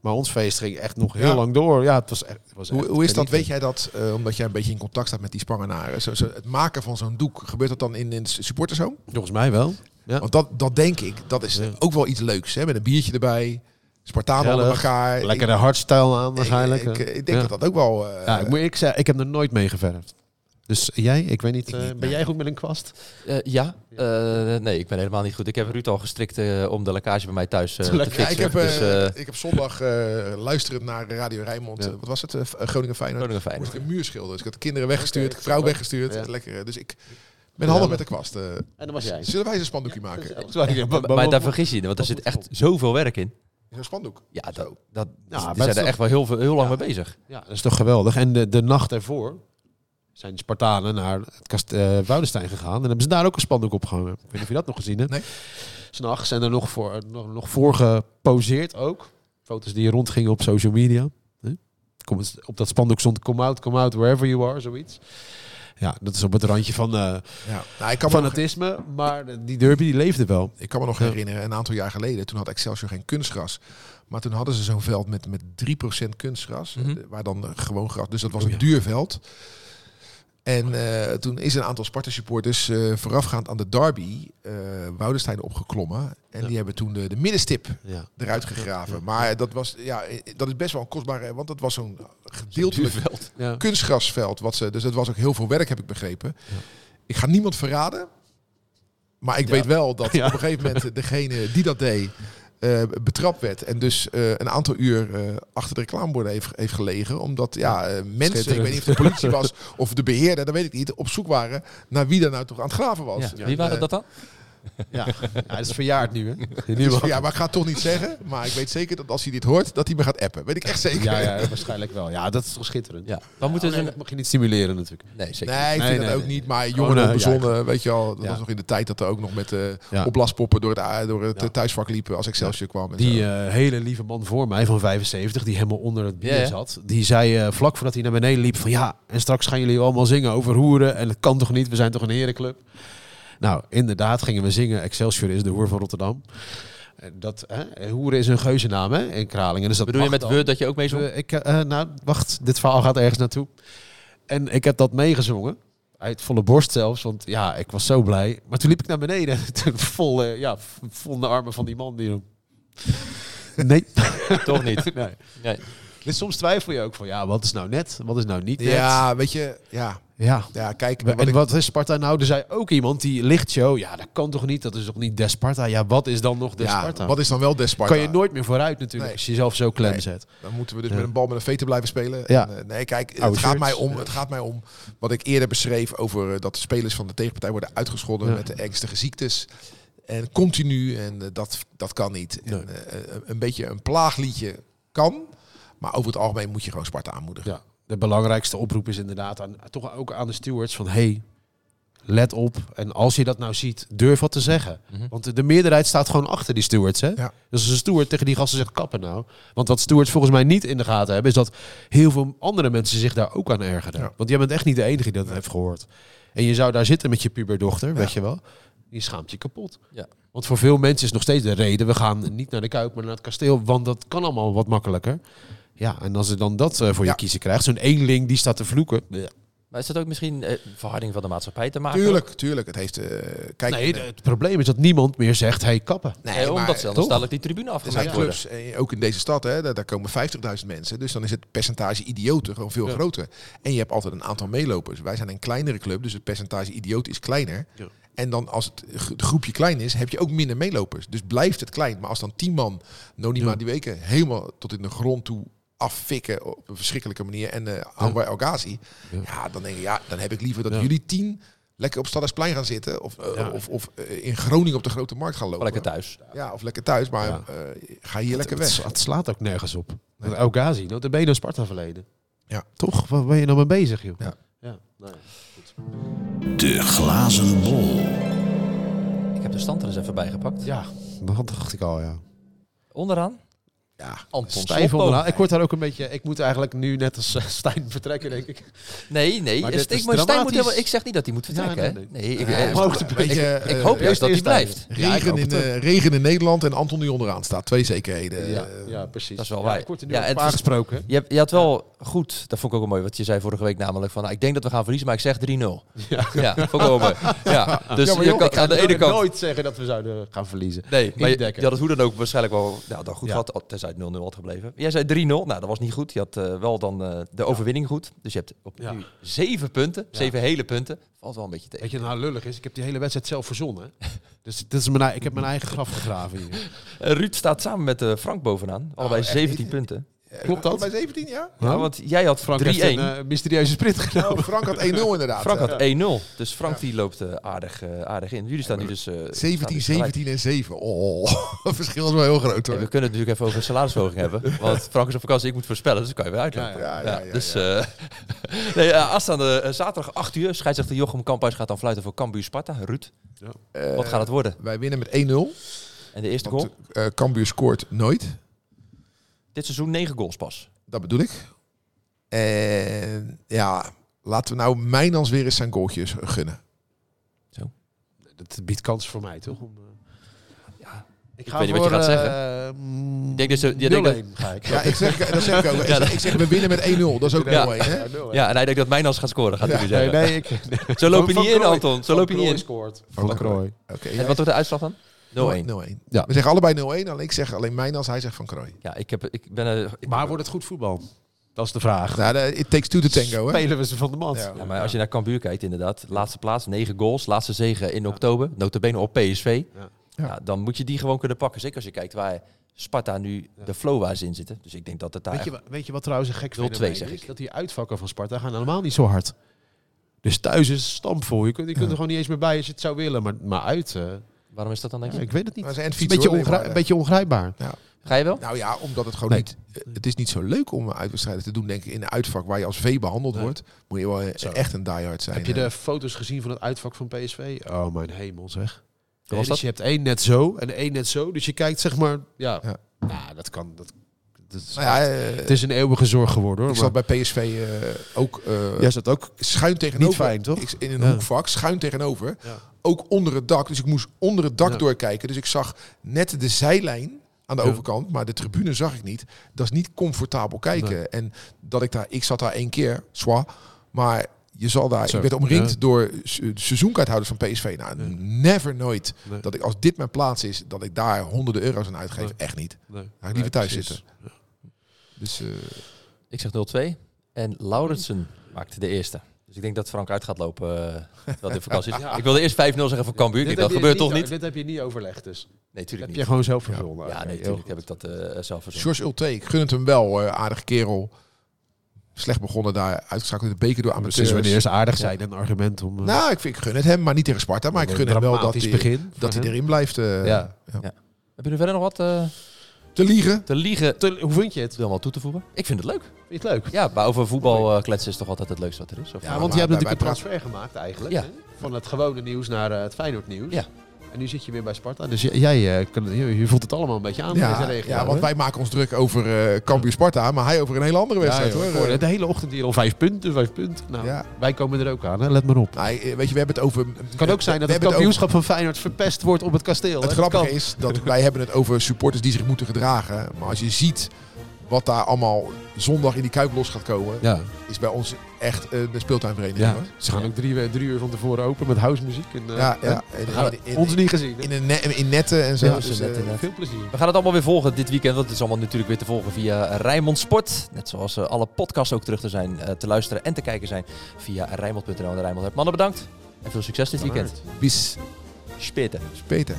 Maar ons feest ging echt nog heel Ja. lang door. Ja, het was echt, het was Hoe, echt hoe is dat? Weet jij dat? eh, omdat jij een beetje in contact staat met die Spangenaren. Zo, zo, het maken van zo'n doek. Gebeurt dat dan in een supportershome? Volgens mij wel. Ja. Want dat, dat denk ik, dat is Ja. ook wel iets leuks. Hè? Met een biertje erbij. Spartanen onder elkaar. Lekker de hardstyle aan waarschijnlijk. ik, ik, ik denk dat dat ook wel... eh, Ja, ik moet ik ik heb er nooit mee geverfd. Dus jij, ik weet niet, Ik eh, niet, ben nee. jij goed met een kwast? Eh, ja, Eh, nee, ik ben helemaal niet goed. Ik heb Ruud al gestrikt om de lekkage bij mij thuis te ja, fixen. ik, heb, dus, ik heb zondag eh, luisterend naar Radio Rijnmond. Ja. wat was het? Groningen Feyenoord. Groningen Moest Feyenoord. ik een muur schilderen. Dus ik had de kinderen weggestuurd, Oké, vrouw weggestuurd. Ja. Lekker. Dus ik ben handig met de kwast. eh. En dat was jij. Zullen wij eens een spandoekje maken? Sorry, Maar, maar daar vergis je je, want er zit echt zoveel werk in. Zo'n spandoek. Ja, dat, dat, Ja, zijn er toch- echt wel heel, veel- heel lang Ja. mee bezig. Ja, dat is toch geweldig. En de, de nacht ervoor zijn de Spartanen naar het kast Woudenstein gegaan. En hebben ze daar ook een spandoek opgehangen. Ik weet niet of je dat nog gezien hebt. Nee. S'nachts zijn er nog voor, nog, nog voor geposeerd ook. Foto's die rondgingen op social media. Kom, op dat spandoek stond come out, come out, wherever you are, zoiets. Ja, dat is op het randje van eh Ja. Nou, ik kan nog, fanatisme. Maar die derby die leefde wel. ik kan me nog Ja. herinneren, een aantal jaar geleden, toen had Excelsior geen kunstgras. Maar toen hadden ze zo'n veld met, met 3% kunstgras, Mhm. eh, waar dan gewoon gras. Dus dat was Oh, een duur veld. En eh, toen is een aantal Sparta-supporters eh, voorafgaand aan de derby uh, Woudenstein opgeklommen. En Ja. die hebben toen de, de middenstip Ja. eruit gegraven. Maar dat, was, ja, dat is best wel een kostbare, want dat was zo'n gedeeltelijk kunstgrasveld. Wat ze, dus dat was ook heel veel werk, heb ik begrepen. Ik ga niemand verraden. Maar ik weet wel dat op een gegeven moment degene die dat deed... eh, betrapt werd en dus eh, een aantal uur eh, achter de reclameborden heeft, heeft gelegen. Omdat ja, eh, mensen, ik weet niet of het de politie was of de beheerder, dat weet ik niet, op zoek waren naar wie daar nou toch aan het graven was. Ja. Wie waren dat dan? Ja. ja, dat is verjaard nu, hè? dus, ja, maar ik ga het toch niet zeggen. Maar ik weet zeker dat als hij dit hoort, dat hij me gaat appen. Weet ik echt zeker. Ja, ja, waarschijnlijk wel. Ja, dat is toch schitterend. Ja. Waar moeten Oh, ze... nee, dat mag je niet stimuleren natuurlijk. Nee, zeker Nee, ik Nee, vind nee, dat ook nee. niet. Maar Gewoon, jongeren eh, bezonnen, weet je wel. Dat Ja. was nog in de tijd dat er ook nog met eh Ja. opblaspoppen door het, door het Ja. eh, thuisvak liepen als Excelsior kwam. En Die zo. eh, hele lieve man voor mij van 75, die helemaal onder het bier zat, die zei eh, vlak voordat hij naar beneden liep van ja, en straks gaan jullie allemaal zingen over hoeren en dat kan toch niet, we zijn toch een herenclub. Nou, inderdaad gingen we zingen Excelsior is de hoer van Rotterdam. En Dat, hè, hoeren is een geuzennaam hè, in Kralingen. Dus dat Bedoel je met we dat je ook mee zong? Eh, ik, eh, nou, wacht, dit verhaal gaat ergens naartoe. En ik heb dat meegezongen. Uit volle borst zelfs, want ja, ik was zo blij. Maar toen liep ik naar beneden. Vol, eh, ja, vol de armen van die man. Die... Nee. Toch niet? nee. Nee. Dus soms twijfel je ook van, ja, wat is nou net? Wat is nou niet net? ja, weet je, ja, ja. ja kijk. En Wat ik, wat is Sparta nou? Er zei ook iemand die lichtshow. Ja, dat kan toch niet? Dat is toch niet Des Sparta? Ja, wat is dan nog Des ja, Sparta? wat is dan wel Des Sparta? kan je nooit meer vooruit natuurlijk Nee. als je jezelf zo klem Nee. zet. Dan moeten we dus Ja. met een bal met een veten blijven spelen. Ja. En, eh, nee, kijk, het gaat, mij om, Ja. het gaat mij om wat ik eerder beschreef over eh, dat de spelers van de tegenpartij worden uitgescholden Ja. met de ernstige ziektes. En continu, en eh, dat, dat kan niet. Nee. En, een beetje een plaagliedje kan, maar over het algemeen moet je gewoon Sparta aanmoedigen. Ja. de belangrijkste oproep is inderdaad aan, toch ook aan de stewards van hey, let op. En als je dat nou ziet, durf wat te zeggen. Mhm. Want de, de meerderheid staat gewoon achter die stewards. Hè? Ja. Dus als een steward tegen die gasten zegt kappen nou. Want wat stewards volgens mij niet in de gaten hebben, is dat heel veel andere mensen zich daar ook aan ergeren. Ja. Want jij bent echt niet de enige die dat heeft gehoord. En je zou daar zitten met je puberdochter, weet je wel. Die schaamt je kapot. Ja. Want voor veel mensen is nog steeds de reden, we gaan niet naar de Kuip, maar naar het kasteel. Want dat kan allemaal wat makkelijker. Ja, en als je dan dat eh, voor je kiezen krijgt, zo'n eenling die staat te vloeken. Ja. Maar is dat ook misschien eh, verharding van de maatschappij te maken? Tuurlijk, tuurlijk. Het heeft... eh, kijk, Nee, eh, het probleem is dat niemand meer zegt, hey, kappen. nee, Nee, maar, omdat ze dan toch? dadelijk die tribune zijn afgemaakt worden. clubs, ook in deze stad, hè, daar, daar komen 50.000 mensen. Dus dan is het percentage idioten gewoon veel Ja. groter. En je hebt altijd een aantal meelopers. Wij zijn een kleinere club, dus het percentage idioten is kleiner. Ja. En dan als het groepje klein is, heb je ook minder meelopers. Dus blijft het klein. Maar als dan 10 man Nonima Ja. die weken helemaal tot in de grond toe affikken op een verschrikkelijke manier. En eh Anwar El Ghazi, Ja. ja. dan denk ik, ja, dan heb ik liever dat Ja. jullie tien lekker op Stadhuisplein gaan zitten. Of, eh, Ja. of, of eh, in Groningen op de Grote Markt gaan lopen. Lekker thuis. Ja, of lekker thuis, maar Ja. eh, ga hier lekker weg. Het slaat ook nergens op. Nee. El Ghazi, nou, ben je een Sparta verleden. Ja. Toch? Waar ben je nou mee bezig, joh? Ja. ja. Nou ja. De glazen bol. Ik heb de stand er eens even bij gepakt. Ja, dat dacht ik al, ja. Onderaan, Ja, Anton Stijf onderaan. Ik word daar ook een beetje... Ik moet eigenlijk nu net als eh, Stijn vertrekken, denk ik. Nee, nee. Maar Stijn moet- Stijn moet dramatisch. helemaal, ik zeg niet dat hij moet vertrekken. Ja, nee, nee, ik, Nee, eh, ik, ik eh, hoop juist dat hij blijft. Regen, hoop in, regen in Nederland en Anton die onderaan staat. Twee zekerheden. Ja, ja, precies. dat is wel Ja, waar. Ik word er nu Ja, ja, het aangesproken. Je, hebt- je had wel goed, dat vond ik ook wel mooi, wat je zei vorige week namelijk van, nou, ik denk dat we gaan verliezen, maar ik zeg 3-0. Ja. Ja, vond ik wel mooi. Ja, dus Ja, maar je kan, ik ga aan de ene kant... nooit zeggen dat we zouden gaan verliezen. Nee, maar je, had het hoe dan ook waarschijnlijk wel nou, dan goed gehad, tenzij het 0-0 had gebleven. Jij zei 3-0, nou dat was niet goed. Je had eh, wel dan eh, de overwinning goed. Dus je hebt op nu zeven punten, zeven hele punten. Valt wel een beetje tegen. Weet je, nou lullig is, ik heb die hele wedstrijd zelf verzonnen. Dus dit is mijn, ik heb mijn eigen graf gegraven hier. Eh, Ruud staat samen met Frank bovenaan. Allebei echt 17 niet? punten. Klopt dat? Bij 17, ja? Ja, want jij had Frank 3-1. heeft een eh, mysterieuze sprint genomen. Oh, Frank had 1-0 inderdaad. Frank had 1-0. Dus Frank die loopt eh, aardig, eh, aardig in. Jullie staan nu dus... eh, staan 17, dus gelijk. 17 en 7. Oh, het verschil is wel heel groot hoor. we kunnen het natuurlijk even over een salarisverhoging hebben. Want Frank is op vakantie, ik moet voorspellen, dus dat kan je weer uitleggen. Ja, ja, Ja, ja, dus eh nee, uh, aanstaande zaterdag 8 uur, scheidsrechter Jochem Kamphuis gaat dan fluiten voor Cambuur Sparta. Ruud, wat gaat het worden? Wij winnen met 1-0. En de eerste goal? Want eh Cambuur scoort nooit. Dit seizoen 9 goals pas. Dat bedoel ik. En ja, laten we nou Mijnans weer eens zijn goaltjes gunnen. Dat biedt kans voor mij, toch? Om, eh, Ja, ik weet niet wat je gaat zeggen. zeggen. Ik denk dat ze- je denkt dat- ga ik. Ja, ik zeg, dat zeg ik ook. Ik Ja, zeg, ik zeg, we winnen met 1-0. Dat is ook Ja. 0-1. Hè? ja, en hij denkt dat Mijnans gaat scoren, gaat hij nu Ja, zeggen. Nee, nee, ik... Zo loop je niet in. Anton. Zo loop je niet in. scoort. Van Van Krooi. Oké, wat wordt de uitslag dan? 0-1. 0-1. Ja. We zeggen allebei 0-1. Alleen ik zeg alleen Mijnans, hij zegt Van Krooi. Ja, ik, heb, ik ben... eh, ik- Maar wordt het goed voetbal? Dat is de vraag. Nou, de- it takes two to tango. Hè? Spelen we ze van de mand? Ja. Ja, maar als je naar Cambuur kijkt, inderdaad. Laatste plaats, 9 goals. Laatste zege in oktober. Notabene op PSV. Ja. Ja. dan moet je die gewoon kunnen pakken. Zeker als je kijkt waar Sparta nu de flow waar ze in zitten. Dus ik denk dat het daar... Weet je, weet je wat trouwens een gek 0-2 fenomeen zeg is? ik. Dat die uitvakken van Sparta gaan helemaal niet zo hard. Dus thuis is het stampvol. Je kunt, je kunt er gewoon niet eens meer bij als je het zou willen. Maar, maar uit, Waarom is dat dan, denk je? ja, ik weet het niet. Het is een beetje, ongrijp- een beetje ongrijpbaar. Ga je wel? Nou ja, omdat het gewoon Nee. niet... eh, Het is niet zo leuk om uitwedstrijden te doen, denk ik, in een uitvak waar je als V behandeld Nee. wordt. Moet je wel eh, Zo. echt een diehard zijn. Heb je hè. de foto's gezien van het uitvak van PSV? Oh, mijn hemel zeg. was Nee, dat? dus je hebt één net zo en één net zo. Dus je kijkt zeg maar... Ja, Ja. Nou, dat kan... Dat, dat is, Nou ja, eh, het is een eeuwige zorg geworden hoor. ik maar- zat bij PSV eh, ook eh, Jij zat ook schuin tegenover. niet fijn, toch? Ik, in een Ja. hoekvak, schuin tegenover. Ja. Ook onder het dak. Dus ik moest onder het dak Ja. doorkijken. Dus ik zag net de zijlijn aan de Ja. overkant, maar de tribune zag ik niet. Dat is niet comfortabel kijken. Nee. En dat ik daar, ik zat daar één keer, zwaar, maar je zal daar, Zo. ik werd omringd Ja. door se- seizoenkaarthouders van PSV. Nou, Ja. never nooit Nee. dat ik als dit mijn plaats is, dat ik daar honderden euro's aan uitgeef. Nee. Echt niet. Nee. Ga ik liever Nee, thuis precies. zitten. Dus eh, Ik zeg 0-2. En Laurensen maakt de eerste. Dus ik denk dat Frank uit gaat lopen uh, terwijl hij op vakantie is. Ik wilde eerst 5-0 zeggen voor Cambuur. Dit dat heb gebeurt toch niet? Dit heb je niet overlegd dus. Nee, tuurlijk heb niet. je gewoon zelf verzonnen. Ja, nee, natuurlijk heb ik dat eh, zelf verzonnen. George Ulte, ik gun het hem wel. eh, aardige kerel. Slecht begonnen daar, uitgeschakeld in de beker door Sinds amateurs. wanneer ze aardig zijn, een argument om... eh, Nou, ik, vind, ik gun het hem, maar niet tegen Sparta. Maar ik gun hem wel dat hij, begin dat hij erin blijft. eh, Ja. Heb je er verder nog wat? Eh? Te liegen. te liegen. Te- hoe vind je het? Wil wel toe te voegen? Ik vind het leuk. Vind je het leuk? Ja, maar over voetbal eh, kletsen is toch altijd het leukste wat er is? Of Ja, maar want je hebt natuurlijk een transfer gemaakt eigenlijk. Ja. hè? Van het gewone nieuws naar eh, het Feyenoord nieuws. Ja. En nu zit je weer bij Sparta. Dus jij eh, je, voelt het allemaal een beetje aan Ja, regio. ja, want hè? wij maken ons druk over Cambuur Sparta, maar hij over een hele andere wedstrijd Ja, joh, hoor. de hele ochtend hier al vijf punten, vijf punten. Nou, Ja. wij komen er ook aan, hè? let maar op. Nou, eh, weet je, we hebben het over... Het kan ook zijn dat het kampioenschap van Feyenoord verpest wordt op het kasteel. Het hè? grappige is dat wij hebben het over supporters die zich moeten gedragen. Maar als je ziet wat daar allemaal zondag in die Kuip los gaat komen, Ja, is bij ons echt een speeltuinvereniging. ja. hoor. ze gaan ook drie, drie uur van tevoren open met housemuziek. En, eh, Ja, ja. We gaan In- in- ons niet gezien. hè? In, een ne- in netten en zo. Ja, dus, eh. Veel plezier. We gaan het allemaal weer volgen dit weekend. Want het is allemaal natuurlijk weer te volgen via Rijnmond Sport. Net zoals eh, alle podcasts ook terug te zijn, eh, te luisteren en te kijken zijn via Rijnmond.nl en de Rijnmond app. Mannen, bedankt. En veel succes dit weekend. bis Speten. Peter.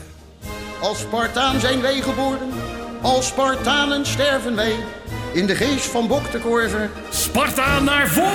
Als Spartaan zijn wij geboren, al Spartanen sterven wij in de geest van Bok de Korver. Sparta naar voren!